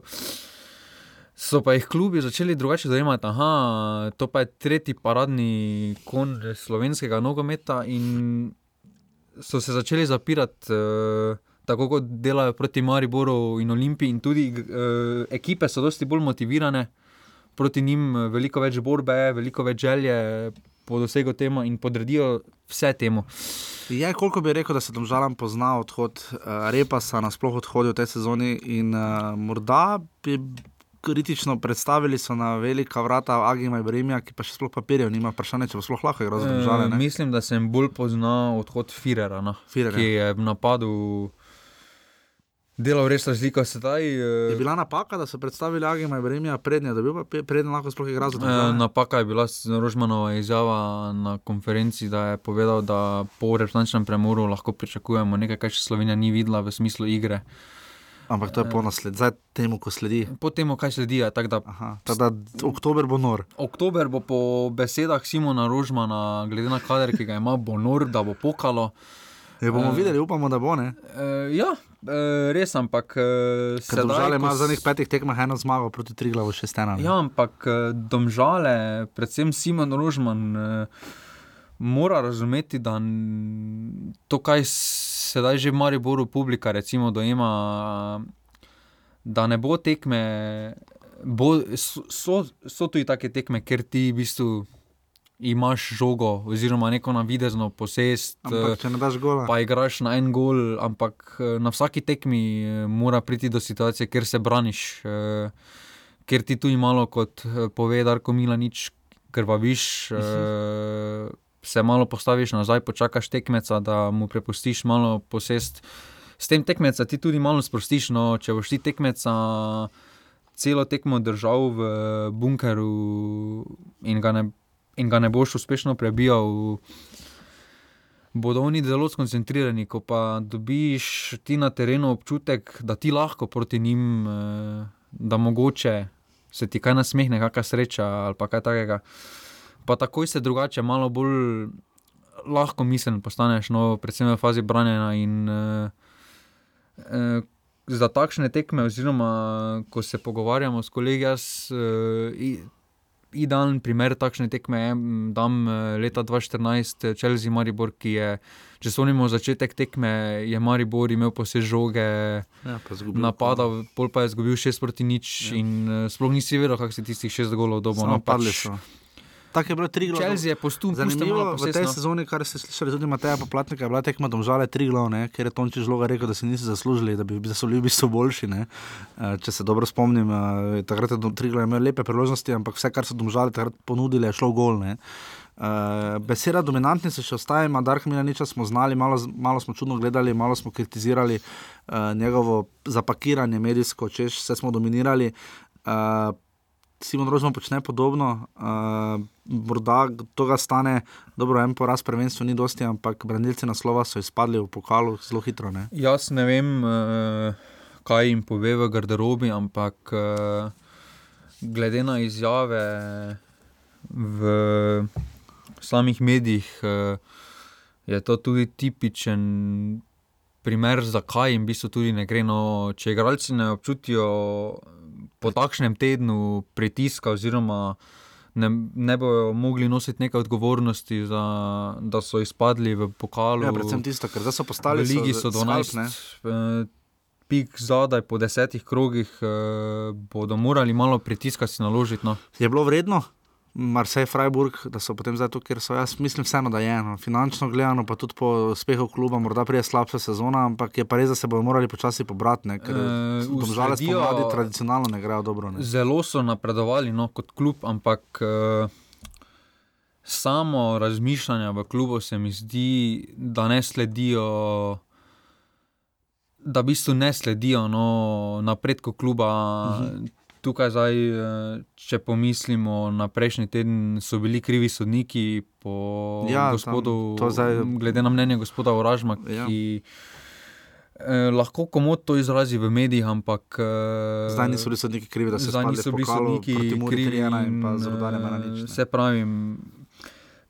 So pa jih klubi začeli drugače dojemati, da to pa je tretji paradni kon slovenskega nogometa, in so se začeli zapirati, eh, tako kot delajo proti Mariboru in Olimpiji, in tudi eh, ekipe so dosti bolj motivirane proti njim, eh, veliko več borbe, veliko več želje po dosegu temu in podredijo vse temu. Je, koliko bi rekel, da se domžalam pozna odhod uh, Repasa, nasploh odhodijo v tej sezoni in uh, morda bi kritično predstavili so na velika vrata Agima Ibrahima, ki pa še sploh papirjev nima, vprašanje, če bo sploh lahko igral za. Eh, ne? mislim, da sem bolj poznal odhod Firera, no, Firerja. ki je v napadu delal res razliko. Sedaj, Je eh, bila napaka, da so predstavili Agima Ibrahima prednje, da bi bil pa prednje lahko sploh igral za Eh, domžale. Napaka je bila Rožmanova izjava na konferenci, da je povedal, da po reprezentančnem premoru lahko pričakujemo nekaj, kar še Slovenija ni videla v smislu igre. Ampak to je po nasled, zdaj temu, ko sledi. Po tem, kaj sledi, je tako da. Tako da oktober bo nor. Oktober bo po besedah Simona Rožmana, glede na kader, ki ga ima, bo nor, da bo pokalo. Je bomo Eh, videli, upamo, da bo ne. Uh, ja, uh, res, ampak. Uh, Ker domžale ima v zadnjih petih tekmah eno zmago proti Triglavu še stena. Ja, ampak eh, domžale, predvsem Simon Rožman, mora razumeti, da to, kaj sedaj že v Mariboru publika recimo, dojema, da ne bo tekme. Bo, so, so, so tudi take tekme, ker ti v bistvu imaš žogo, oziroma neko navidezno posest. Ampak eh, če ne daš gola. Pa igraš na en gol, ampak eh, na vsaki tekmi eh, mora priti do situacije, kjer se braniš, ker ti tu malo, kot pove Darko Milanič, krvaviš. eh, Se malo postaviš nazaj, počakaš tekmeca, da mu prepustiš malo posest. S tem tekmeca ti tudi malo sprostiš. No, če boš ti tekmeca celo tekmo držal v bunkeru in ga ne, in ga ne boš uspešno prebijal, bodo oni zelo skoncentrirani. Ko pa dobiš ti na terenu občutek, da ti lahko proti njim, eh, da mogoče se ti kaj nasmehne, kakšna sreča ali kaj takega. Pa takoj se drugače, malo bolj lahko mislen postaneš, no, predvsem v fazi branjenja. In, eh, eh, Za takšne tekme, oziroma ko se pogovarjamo s kolegi, jaz i- idealen primer takšne tekme je, m, dam eh, leta 2014 eh, Chelsea Maribor, ki je, če spomnimo začetek tekme, je Maribor imel posebej žoge, Ja, napadal, pol pa je izgubil 6 proti nič ja. in uh, sploh nisi vedel, kako si tistih 6 golov. Samo no, pač padli so. Tako je bilo tri glavne. Chelsea je postun, Zanimivo v tej sezoni, kar ste slišali tudi Mateja Poplatnika, je bila tekma domžale tri glavne, ker je Tonči žloga rekel, da si niso zaslužili, da bi so bili v bistvu boljši. Ne? Eh, Če se dobro spomnim, eh, takrat je tri glavne imel lepe priložnosti, ampak vse, kar so domžale takrat ponudili, je šlo gol. Ne? Uh, beseda dominantni se še ostaja, ima Dark Milaniča smo znali, malo, malo smo čudno gledali, malo smo kritizirali uh, njegovo zapakiranje medijsko, češ vse smo dominirali. Uh, Simon Rožman počne podobno, uh, morda to ga stane, dobro, en poraz prvenstva ni dosti, ampak branilci naslova so izpadli v pokalu zelo hitro. Ne? Jaz ne vem, uh, kaj jim pove v garderobi, ampak uh, glede na izjave v samih medijih, uh, je to tudi tipičen primer, zakaj jim v bistvu tudi ne gre. No, če igralci ne občutijo po takšnem tednu pritiska, oziroma ne, ne bodo mogli nositi neke odgovornosti, za, da so izpadli v pokalu. Ja, predvsem tisto, ker so postali v Ligi, so 12. Uh, Pik zadaj po desetih krogih, eh, bodo morali malo pritiska si naložiti. No. Je bilo vredno, Marseille, Freiburg, da so potem zdaj tu, ker so jaz mislim, vseeno, da je eno. Finančno gledano, pa tudi po uspehu kluba, morda prije slabša sezona, ampak je pa res, da se bodo morali počasi pobrati, ne? ker Eh, domžale usledijo- spomladi tradicionalno ne grejo dobro. Ne? Zelo so napredovali no, kot klub, ampak uh, samo razmišljanje v klubu se mi zdi, da ne sledijo. Da v bistvu ne sledijo no, napredku kluba. Mhm. Tukaj, zdaj, eh, če pomislimo na prejšnji teden, so bili krivi sodniki, po Ja, tam, gospodu, to zdaj- glede na mnenje gospoda Oražma, Ja. ki eh, lahko komod to izrazi v medijih, ampak. Eh, Zdaj niso bili sodniki krivi, da so zdaj niso bili pokalu sodniki krivi 3:1 in in, eh. Se pravi,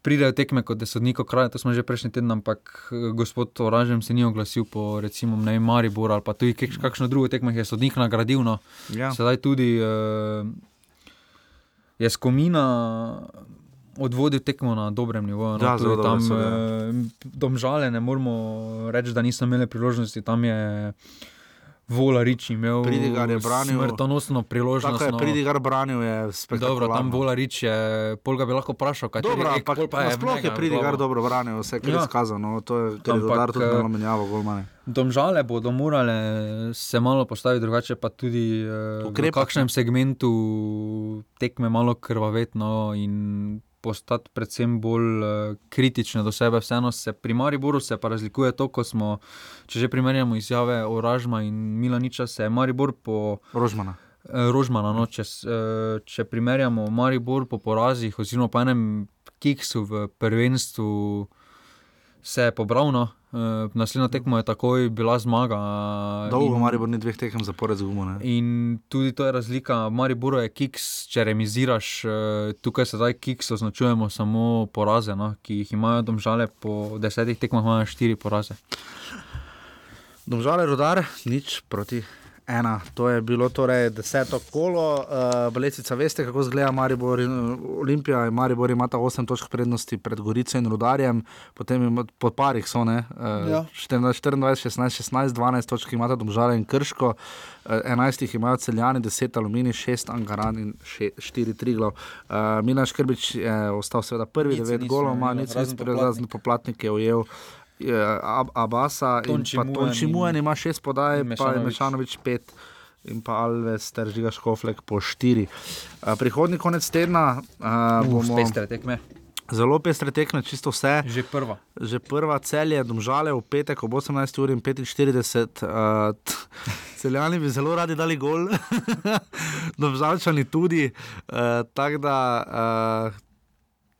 pridejo tekme kot je sodnik kraj, to smo že prejšnji teden, ampak eh, gospod Oražem se ni oglasil po recimo vem, Mariboru ali pa tudi kak- kakšno drugo tekmo je sodnik nagradil. No. Ja. Sedaj tudi uh, je skomina odvodil tekmo na dobrem nivoju. No, Ja, zelo tam so, ja. uh, domžale ne moremo reči, da niso imeli priložnosti, tam je Vola Rič imel Pridigar je branil. smrtonosno priložnost. Tako je, no. Pridigar branil je spektakularno. Dobro, tam Vola Rič je, pol ga bi lahko vprašal, kaj Dobro, je ampak sploh je Pridigar dobro branil, vse kar je Ja. skazal. No, to je, je Ampak, Rudar tudi eh, malo menjavo, golmane. Domžale bodo morale se malo postaviti drugače, pa tudi v Ukrepati, kakšnem segmentu tekme malo krvavetno in postati predvsem bolj uh, kritične do sebe. Vseeno se pri Mariboru se pa razlikuje to, ko smo, če že primerjamo izjave Oražma in Milaniča, se je Maribor po Rožmana. Eh, Rožmana, no, če, eh, če primerjamo Maribor po porazih, oziroma po enem kiksu v prvenstvu, se je pobral. No. Eh, Naslednja tekma je takoj bila zmaga. Dolgo in- Maribor ni dveh tekem zapored z gumo. ne. In tudi to je razlika. Maribor je kiks, če remiziraš, eh, tukaj sedaj kiks označujemo samo poraze, no, ki jih imajo domžale po desetih tekmah, imajo štiri poraze. Domžale rodar, nič proti ena. To je bilo torej deseto kolo. Uh, Balecica, veste, kako izgleda Maribor in uh, Olimpija. in Maribor ima ta 8 točk prednosti pred Gorico in Rudarjem, potem ima po parih so ne. Uh, Ja. 14, 24, 16, 16, 12 točk imata Domžale in Krško, uh, 11 jih imajo celjani, 10 aluminij, 6 angaran in 4 triglav. Uh, Milan Škrbič je ostal seveda prvi, Nič 9 niso golov, ima imeli, nič razen nič razen poplatnik je ujel. Je Ab- Abasa in Tonči in- Mujen ima šest podaj, in pa je. Mešanovič pet. In pa Alves, ter Žiga Škoflek po štiri. Uh, prihodnji konec tedna uh, Uh, bomo. pestre tekme. Zelo pestre tekme, čisto vse. Že prva. Že prva celje, domžale v petek ob 18 uri in 45. Uh, celjani bi zelo radi dali gol, domžalčani tudi. Uh, Tako da. Uh,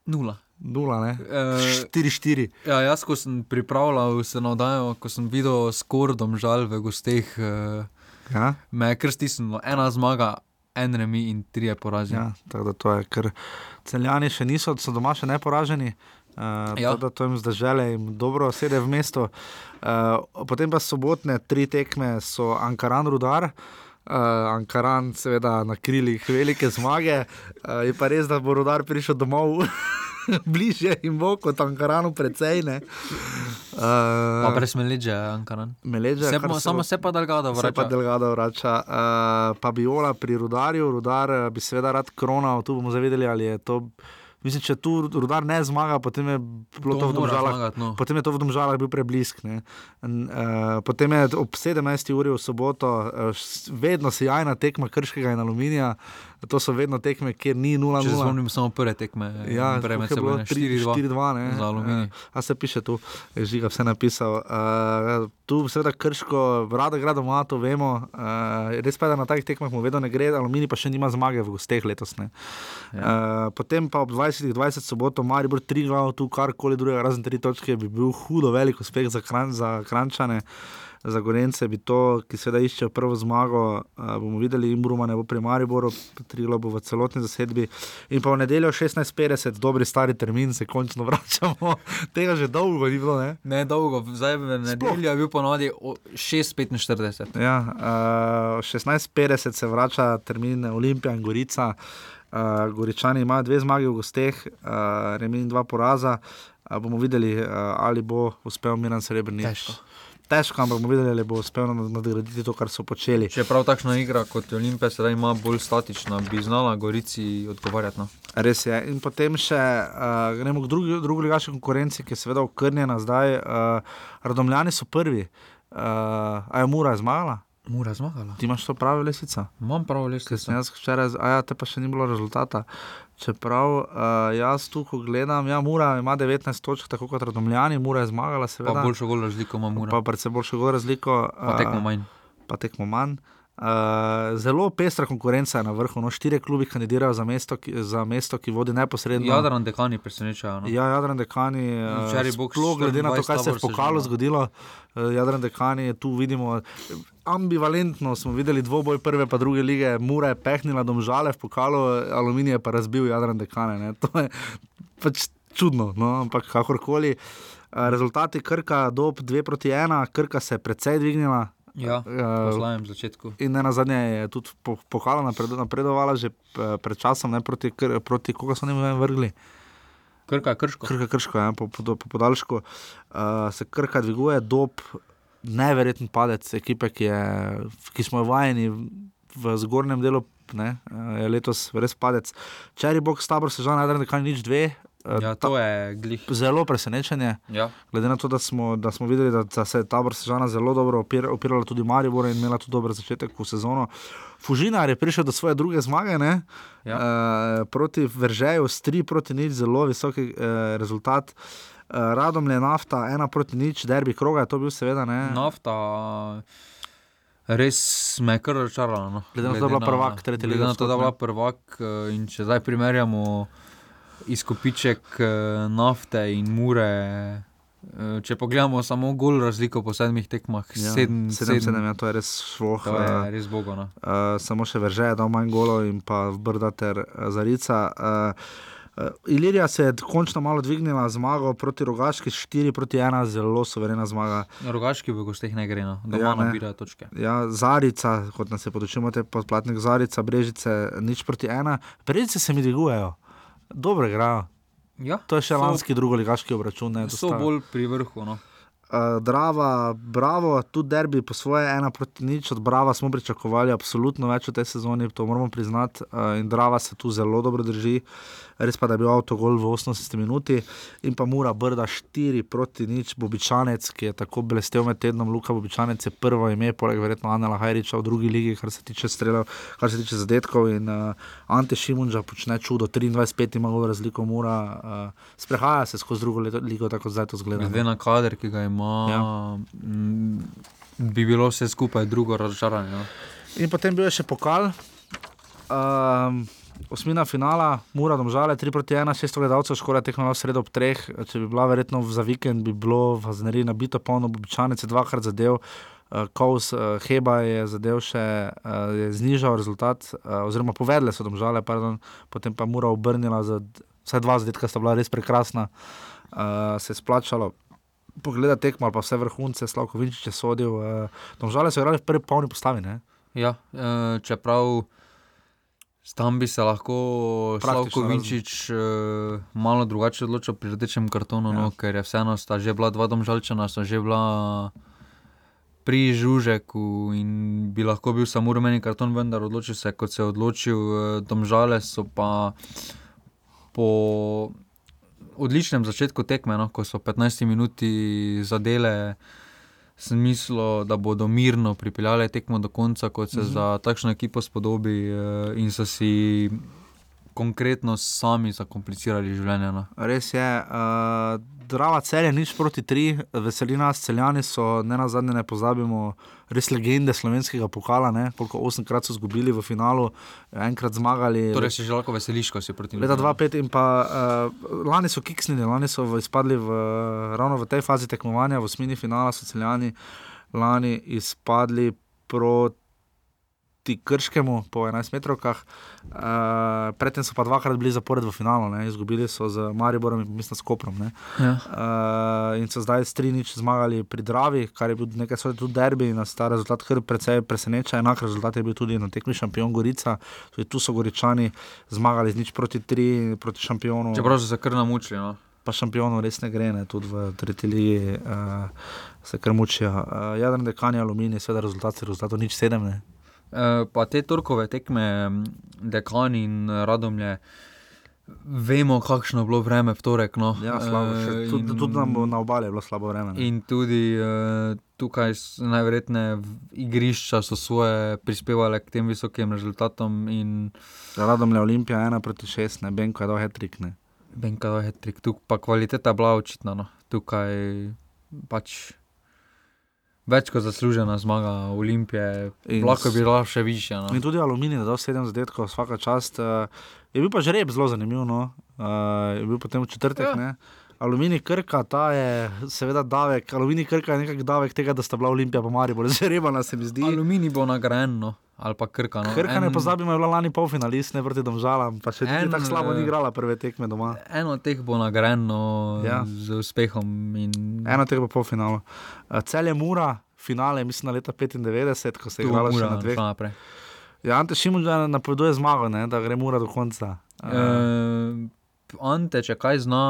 Nula. Nula, ne? Eh, 4-4. Ja, jaz, ko sem pripravljal se na oddajo, ko sem videl skordom žal v gosteh, eh, Ja? me je kar stisnilo. Ena zmaga, en remi in tri porazi. Ja, tako da to je, ker celjani še niso, so doma še neporaženi. Uh, Ja. ja. Da to jim zdaj žele in dobro sede v mesto. Uh, potem pa sobotne tri tekme so Ankaran Rudar. Uh, Ankaran, seveda, na krilih velike zmage, uh, je pa res, da bo rodar prišel domov bližje in bo kot Ankaranu, precej. ne. Uh, Pa brez Meleđa, Ankaran. Meleđa, Se pa- samo se pa Delgado Se pa vrača. Delgado vrača. Uh, pa Biola pri Rudarju, Rudar eh, bi seveda rad kronal, tu bomo zavedeli, ali je to Mislim, če tu rudar ne zmaga, potem je bilo to, To v domžalah. zmagati, no. Potem je to v domžalah bil preblisk. ne. In, Uh, potem je ob 17. uri v soboto uh, vedno sjajna tekma krškega in aluminija. To so vedno tekme, kjer ni 0-0. Če spomnim samo prve tekme, Ja, breme se bilo? bo 3 4-2, ne? Za aluminij. Eh, A se piše tu, žiga vse napisal. Uh, tu seveda krško, rada gre doma, to vemo. Uh, res pa je, da na takih tekmah mu vedno ne gre, aluminij pa še nima zmage v gosteh letos. Ne? Ja. Uh, potem pa ob 20-20 soboto, Maribor 3 glav, tu karkoli drugega, razen 3 točke, bi bil hudo velik uspeh za, kran, za Krančane. Za Gorence bi to, ki seveda iščejo prvo zmago, uh, bomo videli, in Bruma ne bo pri Mariboru, Triglo bo v celotni zasedbi. In pa v nedeljo 16:50, dobri stari termin, se končno vračamo. Tega že dolgo ni bilo, ne? Ne dolgo, zdaj v nedeljo je bil ponovadi o 6:45. Ja, uh, 16:50 se vrača termin Olimpija in Gorica. Uh, Goričani imajo dve zmagi v gosteh, uh, remi in dva poraza. Uh, bomo videli, uh, ali bo uspel Miran Srebrenic. Težko. Ampak bomo videli, ali bo uspel nad- nadgraditi to, kar so počeli. Če je prav takšna igra kot Olimpija, sedaj ima bolj statična, bi znala Gorici odgovarjati. No. Res je. In potem še uh, gremo k drugi, drugi ligaški konkurenci, ki je seveda okrnjena zdaj. Uh, Radomljani so prvi. Uh, a je Mura zmagala? Mura zmagala. Ti imaš to pravo lesico? Imam pravo sem jaz včeraj, a ja, te pa še ni bilo rezultata. Čeprav uh, jaz tu, ko gledam, ja, Mura ima 19 točk, tako kot Radomljani, Mura je zmagala, seveda. Pa boljšo gol razliko ima Mura. Pa predvsem boljšo gol razliko. Pa tekmo manj. Pa tekmo manj. Uh, zelo pestra konkurenca je na vrhu. No, štiri klubi kandidirajo za mesto, ki, za mesto, ki vodi neposredno. Jadran dekani presenečajo. No. Ja, Jadran Dekani, eh, sploh glede na to, 24 kaj se je v pokalu zgodilo, eh, Jadran Dekani, tu vidimo ambivalentno. Smo videli dvoboj prve pa druge lige, Mura je pehnila domžale v pokalu, Aluminij je pa razbil Jadran Dekane. Ne. To je pač čudno, no, ampak kakorkoli. Eh, Rezultati Krka, dob 2 proti 1, Krka se je precej dvignila. Ja, začetku. In na zadnje je tudi po, pokala napred, napredovala, že eh, pred časom, ne proti, Kr- proti koga so jim vrgli. Krka, krško. Krka, krško, ja, po, po, po podaljšku uh, se krka dviguje, dob, neverjeten padec ekipe, ki, je, ki smo jo vajeni v zgornjem delu, ne, je letos res padec. Čeri bog, stabor se že na Adrianu, kaj nič dve. Eh, Ja, to je glih. Zelo presenečenje. Ja. Glede na to, da smo, da smo videli, da, da se je tabor Sežana zelo dobro opir, opirala tudi Maribor in imela tudi dober začetek v sezono. Fužinar je prišel do svoje druge zmage, ne? Ja. Uh, proti Veržeju, s 3 proti nič, zelo visok uh, rezultat. Uh, Radom je nafta, ena proti nič, derbi kroga je to bil, seveda. Ne? Nafta. Res me je kar razočarala. No. Glede na to, da je bila prvak tretje lige Glede na to, da je bila prvak eh, in če zdaj primerjamo izkupiček eh, nafte in mure. eh, Če pogledamo samo gol razliko po sedmih tekmah, Ja, sedem, sedem, sedem, ja, to je res šloh. To je eh, res bogo. No. Uh, samo še Verže je dal manj golo in pa Brda ter uh, Zarica. Uh, uh, Ilirija se je končno malo dvignila zmago proti Rogaški, 4 proti 1, zelo suverena zmaga. Rogaški v gosteh ne gre, no. doma ja, ne. nabirajo točke. Ja, Zarica, kot nas je podočil, te podplatnik Zarica, Brežice, nič proti 1. Brežice se mi dvigujejo, dobro igrajo. Ja, to je še so- lanski drugoligaški obračun. Ne, So bolj pri vrhu. No. Uh, Drava, bravo, tudi derbi po svoje, ena proti nič. Od Brava smo pričakovali absolutno več v tej sezoni, to moramo priznati. Uh, in Drava se tu zelo dobro drži. Res pa, da je bil avtogol v 80 minuti in pa Mura Brda 4 proti nič. Bobičanec, ki je tako blestev med tednom, Luka Bobičanec je prvo ime, poleg verjetno Anela Hajriča v drugi ligi, kar se tiče strelov, kar se tiče zadetkov. In uh, Ante Šimunča počne čudo, 23-5 ima gol razliko Mura, uh, sprehaja se skozi drugo leto, ligo, tako zdaj to zgleda. Glede na kader, ki ga ima, Ja. m, bi bilo vse skupaj drugo razočaranje. No. In potem bil je še pokal. Um, osmina finala, Mura, domžale, 3 proti 1, 600 gledalcev, škoda tekmovala v sredo ob 3. Če bi bila verjetno za vikend, bi bilo v Zneri nabito polno, Bobičanec je dvakrat zadev. Uh, Kovs, uh, Heba je zadev še, uh, je znižal rezultat, uh, oziroma povedle so domžale, pardon, potem pa Mura obrnila za vsaj dva zadetka, sta bila res prekrasna, uh, se je splačalo. Pogleda tekmo ali pa vse vrhunce, Slavko Vinčič je sodil. Uh, domžale so igrali v prvi polni postavi. Ne? Ja, eh, čeprav tam bi se lahko Praktično Slavko Vinčič eh, malo drugače odločil pri rdečem kartonu, ja. no, ker je vseeno sta že bila dva domžalčana, sta že bila pri Žužeku in bi lahko bil samo rumeni karton, vendar odločil se, kot se je odločil. eh, Domžale so pa po odličnem začetku tekme, no, ko so 15 minuti zadele, sem mislil, da bodo mirno pripeljali tekmo do konca, kot se mm -hmm. za takšno ekipo spodobi, eh, in so si konkretno sami zakomplicirali življenje. No. Res je. Uh, Drava cel je nič proti tri, veseli nas, celjani so, ne na zadnje, ne pozabimo, res legende slovenskega pokala. Ne? Koliko osemkrat so izgubili v finalu, enkrat zmagali. Torej, si že lahko veseliš, ko si proti Leta 2005 in pa uh, lani so kiksnili, lani so izpadli v, ravno v tej fazi tekmovanja, v osmini finala so celjani lani izpadli proti Krškemu po 11 metrovkah, uh, predtem so pa dvakrat bili zapored v finalu, ne? izgubili so z Mariborom in mislim s Koprom. Ne? Ja. Uh, in so zdaj s 3-0 zmagali pri Dravi, kar je bil nekaj svojega tudi derbi, in nas ta rezultat kar precej preseneča. Enak rezultat je bil tudi na tekmi šampion Gorica, tudi tu so Goričani zmagali z nič proti 3 proti šampionu. Čeprav so se kar namučili. No. Pa šampionu res ne gre, ne? tudi v tretji ligi uh, se kar mučijo. Uh, Jadran dekani aluminij, seveda rezultat je rezultat, nič sedem. Ne? Eh, Pa te torkove tekme, m, dekani in radomlje, vemo, kakšno je bilo vreme v torek. No. Ja, slabo, še, Eh, tudi, in- tudi nam bo na obali je bilo slabo vreme. ne. In tudi uh, tukaj najverjetneje igrišča so svoje prispevale k tem visokim rezultatom. In Radom je Olimpija 1 proti 6, ne Benko je dal hetrik. Ne. Benka je hetrik, tu pa kvaliteta je bila očitna. No. Tukaj pač več kot zaslužena zmaga Olimpije, In lahko bi bila še višja. No. In tudi aluminij, da je dal 7 zadetkov, vsaka čast. Uh, je bil pa žreb zelo zanimiv, no. uh, je bil potem v četrtek. Ja. Aluminij Krka, ta je seveda davek, aluminij Krka je nekak davek tega, da sta bila Olimpija pa Maribor, žrebana se mi zdi. Aluminij bo nagrajen, no. ali pa Krka. No. Krka ne En- pozabimo, je bila lani polfinalist, ne proti domžalam, pa še En, tako slabo ni eh, igrala prve tekme doma. Eno od teh bo nagrajeno Ja. ja. z uspehom. In... Eno tega bo polfinalu. Uh, cel je mura, finale, mislim na leta 95, ko se je Tu igrala še na dveh. Ja, Ante Šimun že napoveduje zmago, ne, da gre mura do konca. Uh, Uh, Ante, če kaj zna,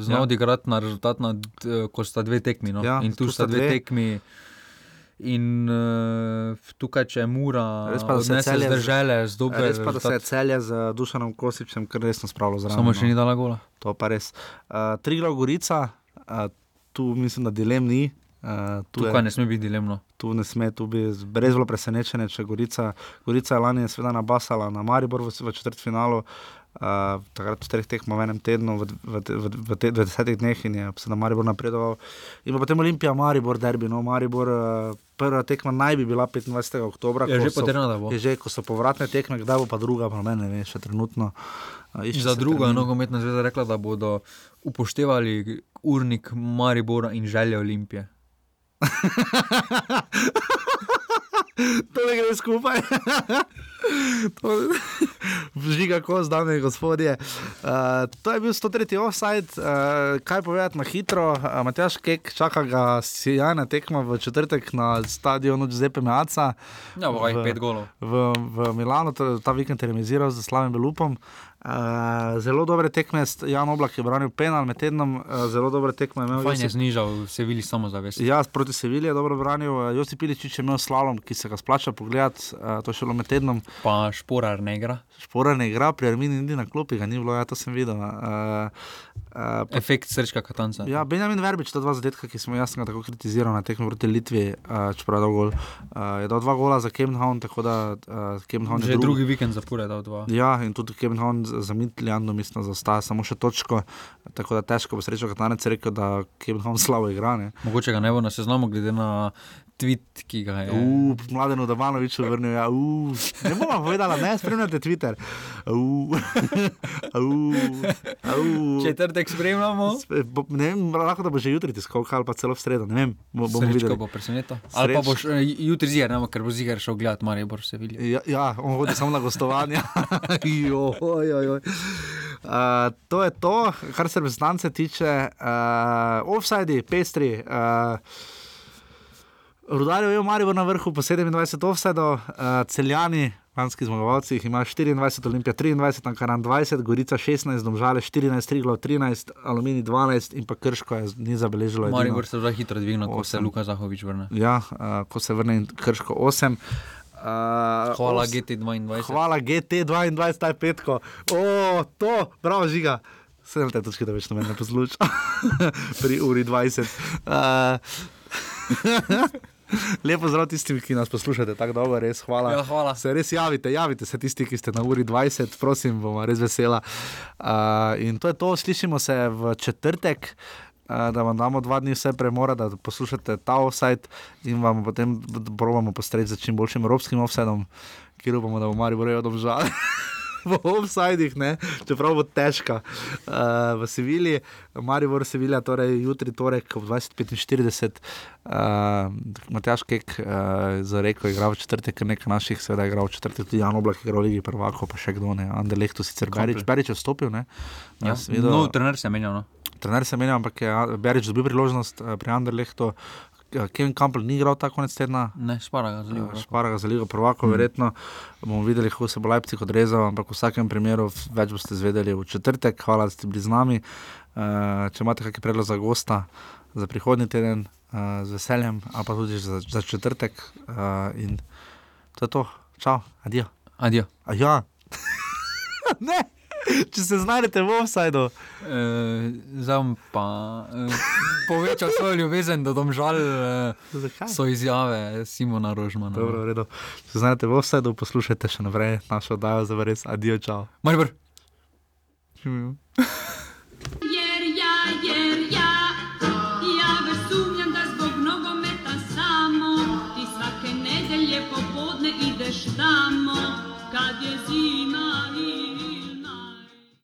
zna Ja. odigrati na rezultat, nad, eh, ko sta dve tekmi. No? Ja, in tu, tu sta dve dve. tekmi. In uh, tukaj, če je mura, Res pa, se je Celje z- dobrim Res pa, da se je celje z Dušanom Kosičem kar resno spravilo zraven. Samo še no. ni dala gola. To pa res. Uh, Triglav Gorica, uh, tu mislim, da dilem ni. Uh, tu Tukaj je- ne sme biti dilemno. Tu ne sme, tu bi z- res bilo presenečenje, če Gorica, Gorica je lani seveda nabasala na Maribor v četrtfinalu. Uh, takrat v treh tekmah v enem tednu, v, v, v, v, te, v desetih dneh in je se na Maribor napredoval. In potem Olimpija, Maribor, derbi. No, Maribor, uh, prva tekma naj bi bila 25. oktober. Je že potrjeno, da bo. Je že, ko so povratne tekme, kdaj bo pa druga, pa meni ne ve, še trenutno. Uh, Za drugo je nogometna zveza rekla, da bodo upoštevali urnik Maribora in želje Olimpije. to ne gre skupaj. Žiga kos, dame in gospodje. Uh, to je bil 103. offside. Uh, kaj povedati na hitro? Uh, Matjaš Kek čaka ga sjajna tekma v četrtek na stadionu Giuseppe Meaca. Ja, bo v- pet golov. V, v Milano, to, ta vikend je remiziral z Slavim Belupom. Uh, zelo dobre tekme, Jan Oblak je branil penal med tednom, uh, zelo dobre tekme je imel. Fajn je Josip- znižal Sevilji samozavest. Ja, proti Sevilji je dobro branil. Uh, Josip Piličič je imel slalom, ki se ga splača pogledati, uh, to je šlo med tednom. Pa šporar ne igra. Šporar ne igra, pri Armini niti na klopi ga ni bilo, ja, to sem videl. Uh, uh, Efekt srčka katanca. Ja, Benjamin Verbič, ta dva zadetka, ki smo ga tako kritiziral na tekmi proti Litvi, uh, čeprav je dal gol. Uh, je dal dva gola za Kemnhavn, tako da uh, Kemnhavn je Že drugi vikend zapored dal dva. Ja, in tudi Kemnhavn za Midlandom mislim, zaostaja samo še točko, tako da težko bo srečo, katanec rekel, da Kemnhavn slabo igra. Ne? Mogoče ga ne bo na seznamu, glede na tweet, ki ga je. Uf, mladen Udovanovič vrnil, ja, uf. Ne bom vam povedala, ne, spremljate Twitter. Uf, uf, uf. Četrtek spremljamo. Spe- bo- Ne vem, lahko da bo že jutri tiskal, ali pa celo v sredo, ne vem. Bo, bomo videli. bo presenetil. Ali pa boš eh, jutri ziger, ne, ker bo ziger šel gledati Maribor v Sevilji. Ja, ja, on hodi samo na gostovanja. Joj, joj, joj. Uh, to je to, kar se reprezentance tiče. Uh, offside, pestri. Uh, Rudarjev je Marijo na vrhu po 27 offsajdov, uh, celjani, lanski zmagovalci, jih ima 24, Olimpija 23, Ankaran 20, Gorica 16, Domžale 14, Triglav 13, Aluminij 12 in pa Krško je ni zabeležilo. Maribor se zdaj hitro dvigne, ko se. Luka Zahovič vrne. Ja, uh, ko se vrne krško 8. Uh, Hvala os- GT22. Hvala GT22, taj petko. O, to, bravo, žiga. Sedem te točke, da več na mene ne posluša. Pri uri 20. Uh, Lepo zdrav tistim, ki nas poslušate tako dolgo, res hvala. Ja, hvala. Se res javite, javite se tisti, ki ste na uri 20, prosim, bomo res vesela. Uh, in to je to, slišimo se v četrtek. uh, Da vam damo dva dni vse premora, da poslušate ta offside in vam potem probamo postreči za čim boljšim evropskim offsidom, kjer upamo, da bo Mari Borejo domžal. V offsajdih, ne, čeprav bo težka. Uh, v Sevilji, Maribor Sevilja, torej jutri, torek ob 20:45, uh, Matjaš Kek uh, za reko igra v četrtek, nekaj naših, seveda igra v četrtek, tudi Jan Oblak igra v Ligi prvako, pa še kdo ne, Anderlecht, sicer Berič. Berič je vstopil, ne. Ja, videl- no, trener se je menjal. No. Trener se menja, ampak je Berič dobil priložnost eh, pri Anderlehtu. K- Kevin Campbell ni igral ta konec tedna. Ne, špara ga za ligo prvakov. Špara ga za ligo prvako, Mm. verjetno bomo videli, kako se bo Leipzig odrezal, ampak v vsakem primeru več boste zvedeli v četrtek. Hvala, da ste bili z nami. Eh, Če imate kakšen predlog za gosta za prihodnji teden, eh, z veseljem, ali pa tudi za, za četrtek. eh, In to je to. Čau, adijo. Adijo. Aja. ne, če se znajdete v offsajdu. E, zdaj pa e, povečal svojo ljubezen do domžal, e, so izjave Simona Rožmana. Dobro, v redu. Če znajdete v offsajdu, poslušajte še naprej našo oddajo za res. Adijo, čau. Maribor. Jer